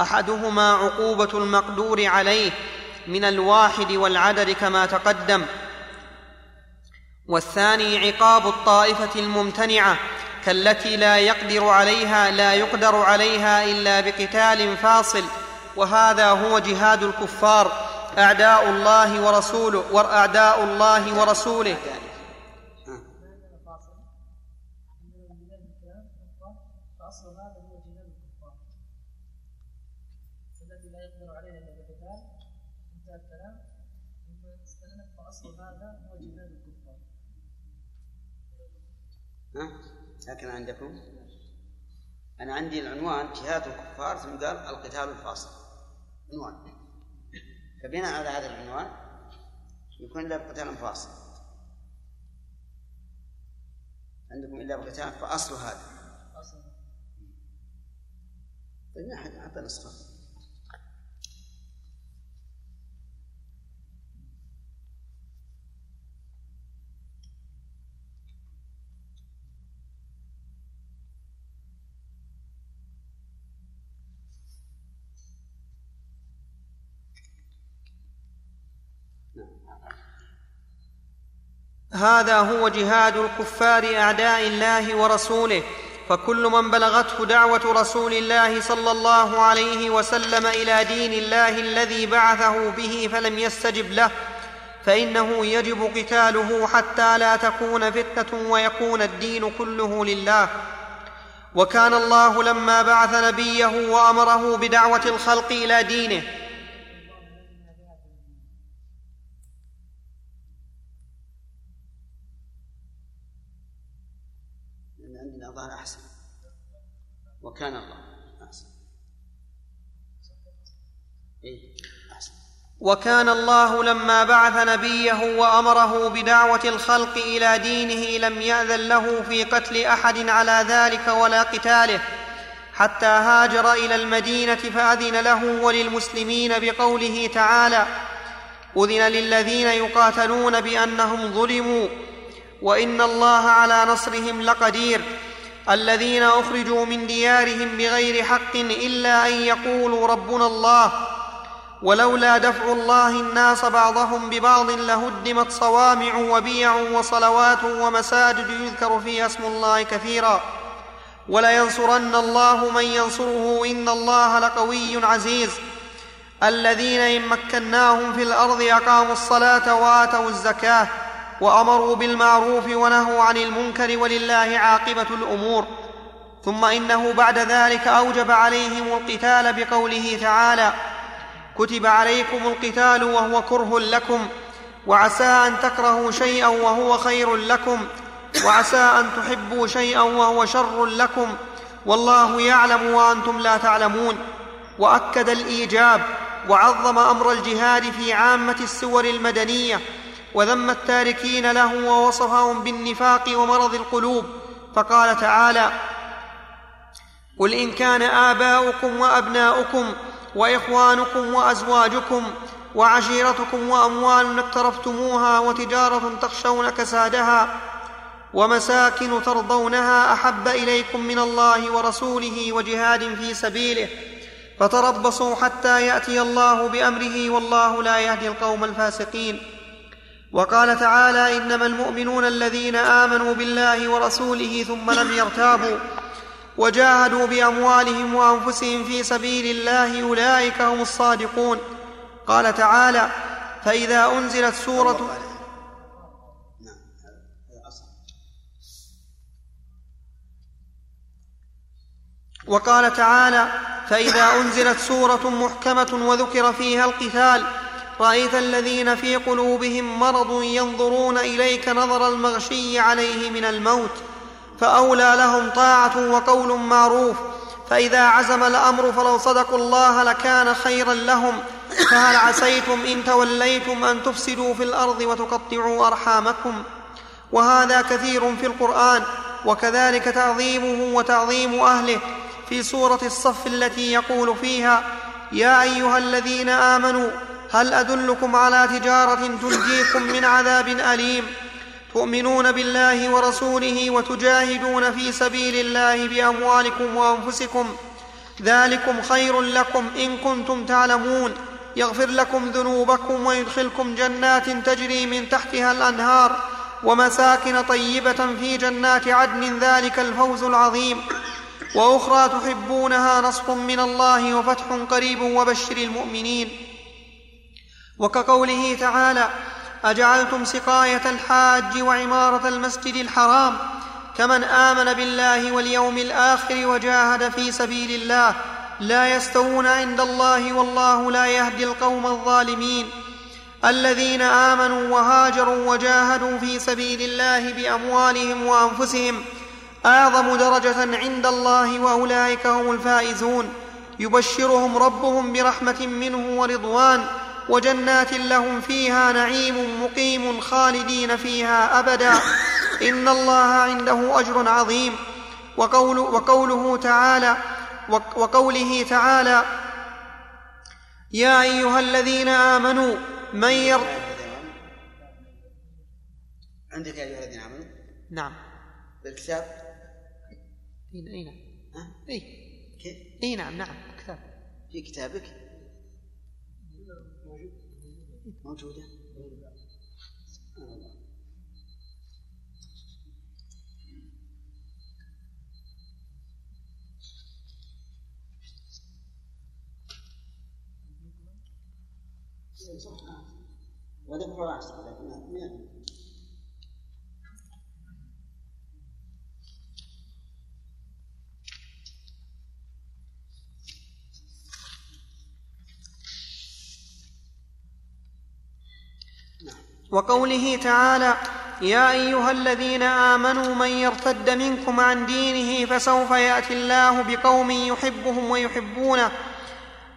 أحدهما عقوبة المقدور عليه من الواحد والعدد كما تقدم والثاني عقاب الطائفة الممتنعة كالتي لا يقدر عليها لا يقدر عليها إلا بقتال فاصل وهذا هو جهاد الكفار أعداء الله ورسوله وأعداء الله ورسوله فاصل من بداية الكلام نقطة فأصل هذا هو جهاد الكفار الذي لا يقدر عليه إلا بقتال انتهى الكلام ثم استأنف فأصل هذا هو جهاد الكفار ها؟ لكن عندكم؟ أنا عندي العنوان جهاد الكفار ثم قال القتال الفاصل عنوان. فبناء على هذا العنوان يكون إلا بقتال فاصل عندكم إلا بقتال فأصل هذا. أصل طيب ما حد حتى نسخة. هذا هو جهاد الكفار أعداء الله ورسوله فكل من بلغته دعوة رسول الله صلى الله عليه وسلم إلى دين الله الذي بعثه به فلم يستجب له فإنه يجب قتاله حتى لا تكون فتنة ويكون الدين كله لله. وكان الله لما بعث نبيه وأمره بدعوة الخلق إلى دينه لأن عندنا ظاهر أحسن وكان الله. إيه أحسن. وكان الله لما بعث نبيه وأمره بدعوة الخلق إلى دينه لم يأذن له في قتل أحد على ذلك ولا قتاله. حتى هاجر إلى المدينة فأذن له وللمسلمين بقوله تعالى أذن للذين يقاتلون بأنهم ظلموا وإن الله على نصرهم لقدير. الذين أخرجوا من ديارهم بغير حق إلا أن يقولوا ربنا الله ولولا دفع الله الناس بعضهم ببعض لهدمت صوامع وبيع وصلوات ومساجد يذكر فيها اسم الله كثيرا. ولينصرن الله من ينصره إن الله لقوي عزيز. الذين إن مكناهم في الأرض أقاموا الصلاة وآتوا الزكاة. وأمروا بالمعروف ونهوا عن المنكر ولله عاقبة الأمور. ثم إنه بعد ذلك أوجب عليهم القتال بقوله تعالى كتب عليكم القتال وهو كره لكم وعسى أن تكرهوا شيئا وهو خير لكم وعسى أن تحبوا شيئا وهو شر لكم والله يعلم وأنتم لا تعلمون. وأكد الإيجاب وعظم أمر الجهاد في عامة السور المدنية وذم التاركين له ووصفهم بالنفاق ومرض القلوب. فقال تعالى قل إن كان آباؤكم وأبناؤكم وإخوانكم وأزواجكم وعشيرتكم وأموال اقترفتموها وتجارة تخشون كسادها ومساكن ترضونها أحب إليكم من الله ورسوله وجهاد في سبيله. فتربصوا حتى يأتي الله بأمره والله لا يهدي القوم الفاسقين. وقال تعالى إنما المؤمنون الذين آمنوا بالله ورسوله ثم لم يرتابوا وجاهدوا بأموالهم وأنفسهم في سبيل الله أولئك هم الصادقون. قال تعالى فإذا أنزلت سوره نعم وقال تعالى فإذا أنزلت سورة محكمة وذكر فيها القتال رأيت الذين في قلوبهم مرض ينظرون إليك نظر المغشي عليه من الموت فأولى لهم طاعة وقول معروف فإذا عزم الأمر فلو صدقوا الله لكان خيرا لهم فهل عسيتم إن توليتم أن تفسدوا في الأرض وتقطعوا أرحامكم؟ وهذا كثير في القرآن وكذلك تعظيمه وتعظيم أهله في سورة الصف التي يقول فيها يا أيها الذين آمنوا هل أدلكم على تجارة تنجيكم من عذاب أليم؟ تؤمنون بالله ورسوله وتجاهدون في سبيل الله بأموالكم وأنفسكم. ذلكم خير لكم إن كنتم تعلمون. يغفر لكم ذنوبكم ويدخلكم جنات تجري من تحتها الأنهار. ومساكن طيبة في جنات عدن ذلك الفوز العظيم. وأخرى تحبونها نصر من الله وفتح قريب وبشر المؤمنين. وكقوله تعالى أجعلتم سقاية الحاج وعمارة المسجد الحرام كمن آمن بالله واليوم الآخر وجاهد في سبيل الله لا يستوون عند الله والله لا يهدي القوم الظالمين الذين آمنوا وهاجروا وجاهدوا في سبيل الله بأموالهم وأنفسهم أعظم درجة عند الله وأولئك هم الفائزون يبشرهم ربهم برحمة منه ورضوان وجنات لهم فيها نعيم مقيم خالدين فيها أبدا. إن الله عنده أجر عظيم. وقول وقوله تعالى وقوله تعالى يا أيها الذين آمنوا من ير عندك يا أيها الذين آمنوا؟ نعم. بالكتاب؟ اي اي نعم. كيف؟ اي نعم نعم كتاب في كتابك؟ موجودة سبحان الله. وذكر رأسه لكن وقوله تعالى يا أيها الذين آمنوا من يرتد منكم عن دينه فسوف يأتي الله بقوم يحبهم ويحبونه.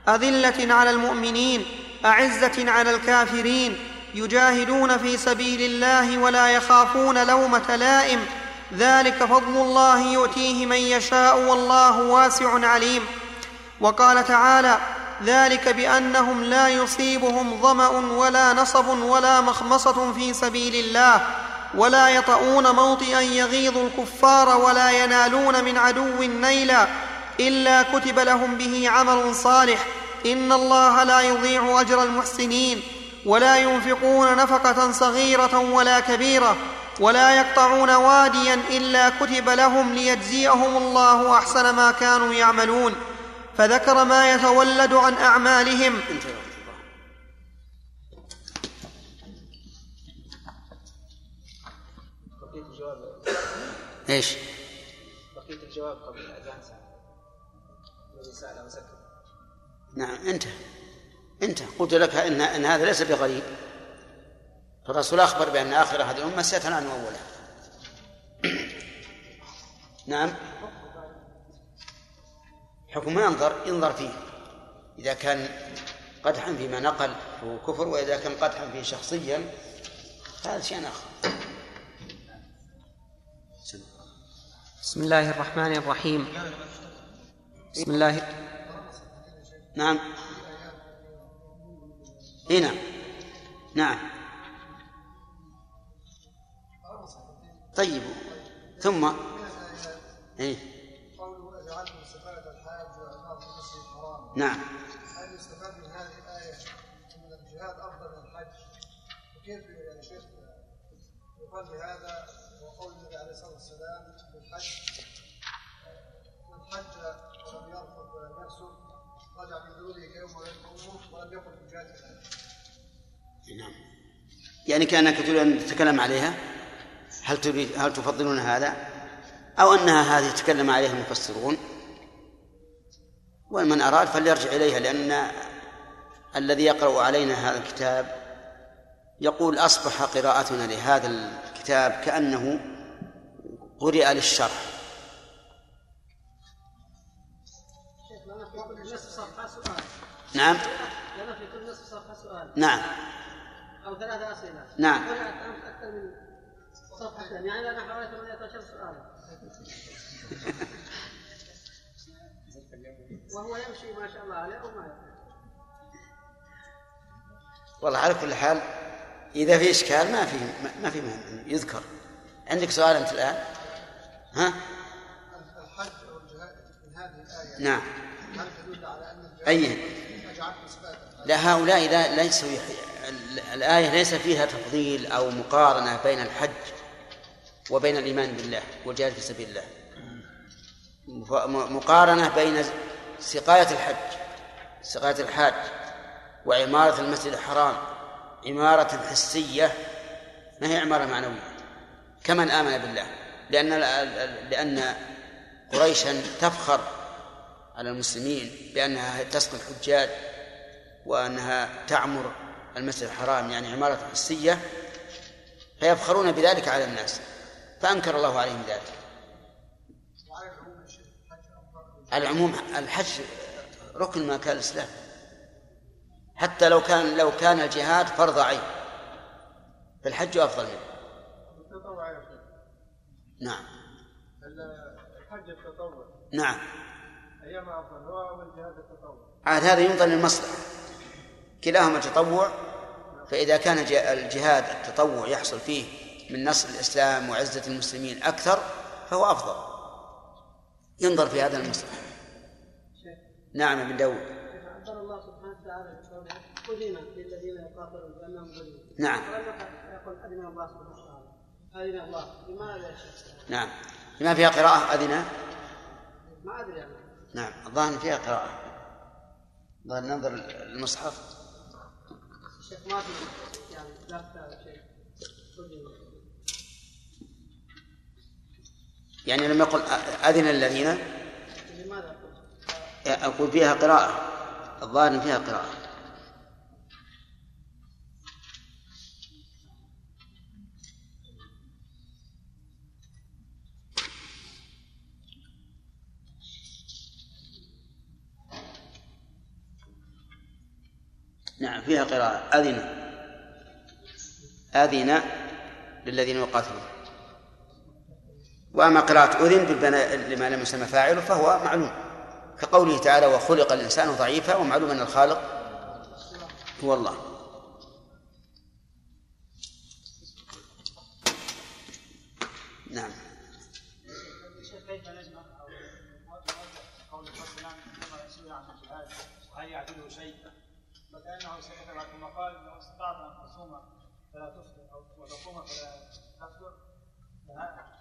أذلة على المؤمنين أعزة على الكافرين يجاهدون في سبيل الله ولا يخافون لومة لائم. ذلك فضل الله يؤتيه من يشاء والله واسع عليم. وقال تعالى ذلك بأنهم لا يصيبهم ظمأ ولا نصب ولا مخمصة في سبيل الله ولا يطؤون موطئا يغيظ الكفار ولا ينالون من عدو نيلا إلا كتب لهم به عمل صالح. إن الله لا يضيع أجر المحسنين ولا ينفقون نفقة صغيرة ولا كبيرة ولا يقطعون واديا إلا كتب لهم ليجزيهم الله أحسن ما كانوا يعملون. فذكر ما يتولد عن الجواب إيش؟ بقية الجواب قبل الأذان ساعة. الذي سأل وسكت نعم انتهى انتهى قلت لك ان إن هذا ليس بغريب. فالرسول أخبر بأن آخر هذه الامه ستنال أولها. نعم. حكم ما ينظر ينظر فيه. إذا كان قدحا فيما نقل فهو كفر وإذا كان قدحا فيه شخصيا هذا شيء آخر. بسم الله الرحمن الرحيم. بسم الله. نعم. اي نعم. نعم. طيب. ثم. إيه قوله اجعلتم سفارة الحاج وإقامة المسجد الحرام نعم. هل يستفاد من هذه الآية أن الجهاد أفضل من الحج؟ وكيف يا شيخ يقال بهذا وقول النبي عليه الصلاة والسلام في الحج؟ من حج ولم يرفض ولم يفسق رجع من ذنوبه كيوم ولد أمه ولم يقل في جهاد الحج. نعم. يعني كأنك تريد أن تتكلم عليها؟ هل تريد هل تفضلون هذا؟ أو أنها هذه تكلم عليها المفسرون؟ ومن أراد فليرجع إليها لأن الذي يقرأ علينا هذا الكتاب يقول أصبح قراءتنا لهذا الكتاب كأنه قرئ للشرح. سؤال نعم. سؤال نعم. أو ثلاثة أسئلة نعم. أكثر من صفحتين يعني لنا حوالي 18 سؤالا وهو يمشي ما شاء الله عليه وما والله على كل حال إذا في إشكال ما في ما في مهم يذكر. عندك سؤال أنت الآن؟ ها؟ الحج أو الجهاد من هذه الآية. نعم. هل تدل على أن الجهاد أي؟ لا هؤلاء لا ليسوا الآية ليس فيها تفضيل أو مقارنة بين الحج وبين الإيمان بالله والجهاد في سبيل الله. مقارنة بين سقاية الحج سقاية الحاج وعمارة المسجد الحرام عمارة حسية ما هي عمارة معنوية؟ كمن آمن بالله؟ لأن لأن قريشا تفخر على المسلمين بأنها تسقي الحجاج وأنها تعمر المسجد الحرام يعني عمارة حسية فيفخرون بذلك على الناس فأنكر الله عليهم ذلك وعلى العموم الشيخ الحج أفضل على العموم الحج ركن ما كان الإسلام. حتى لو كان لو كان الجهاد فرض عين. فالحج أفضل منه. نعم. الحج التطوع نعم. أيما أفضل هو أو الجهاد التطوع عاد هذا ينظر للمصلحة. كلاهما تطوع فإذا كان الجهاد التطوع يحصل فيه من نصر الإسلام وعزة المسلمين أكثر فهو أفضل. ينظر في هذا المصلحة نعم ابن داود. عبر الله سبحانه وتعالى أذن للذين يقاتلون بأنهم ظلموا نعم. يقل أذن الله سبحانه وتعالى. أذن الله. لماذا يا شيخ؟ نعم. لما فيها قراءة أذنة ما أدري أنا. نعم. الظاهر فيها قراءة. ظاهر ننظر المصحف. الشيخ ما في يعني لا شيء يعني لم يقل أذن الذين أقول فيها قراءة الظاهر فيها قراءة. نعم فيها قراءة. أذن. أذن للذين يقاتلون. وأما قراءة أذن بالبناء لما لم يسمى فاعله فهو معلوم. كقوله تعالى وخلق الإنسان ضعيفا ومعلوم أن الخالق هو الله. نعم. وهل يعدله شيء؟ فكانه سيذكر كما قال لو استطعت ان تصوم فلا تفطر أو وتصوم فلا تفطر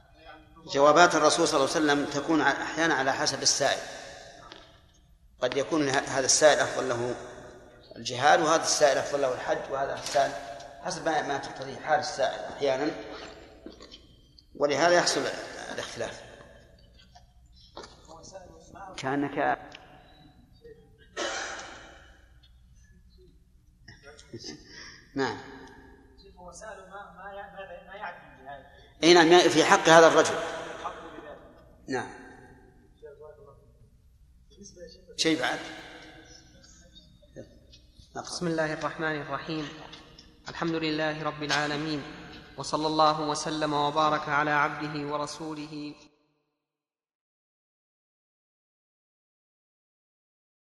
جوابات الرسول صلى الله عليه وسلم تكون أحيانا على حسب السائل. قد يكون هذا السائل أفضل له الجهاد وهذا السائل أفضل له الحج وهذا السائل حسب ما تقتضيه حال السائل أحيانا. ولهذا يحصل الاختلاف. كأنك نعم. هو ما ما يع- ماذا ما يعرف الجهاد أي نعم في حق هذا الرجل. نعم. شيء بعد. بسم الله الرحمن الرحيم. الحمد لله رب العالمين وصلى الله وسلم وبارك على عبده ورسوله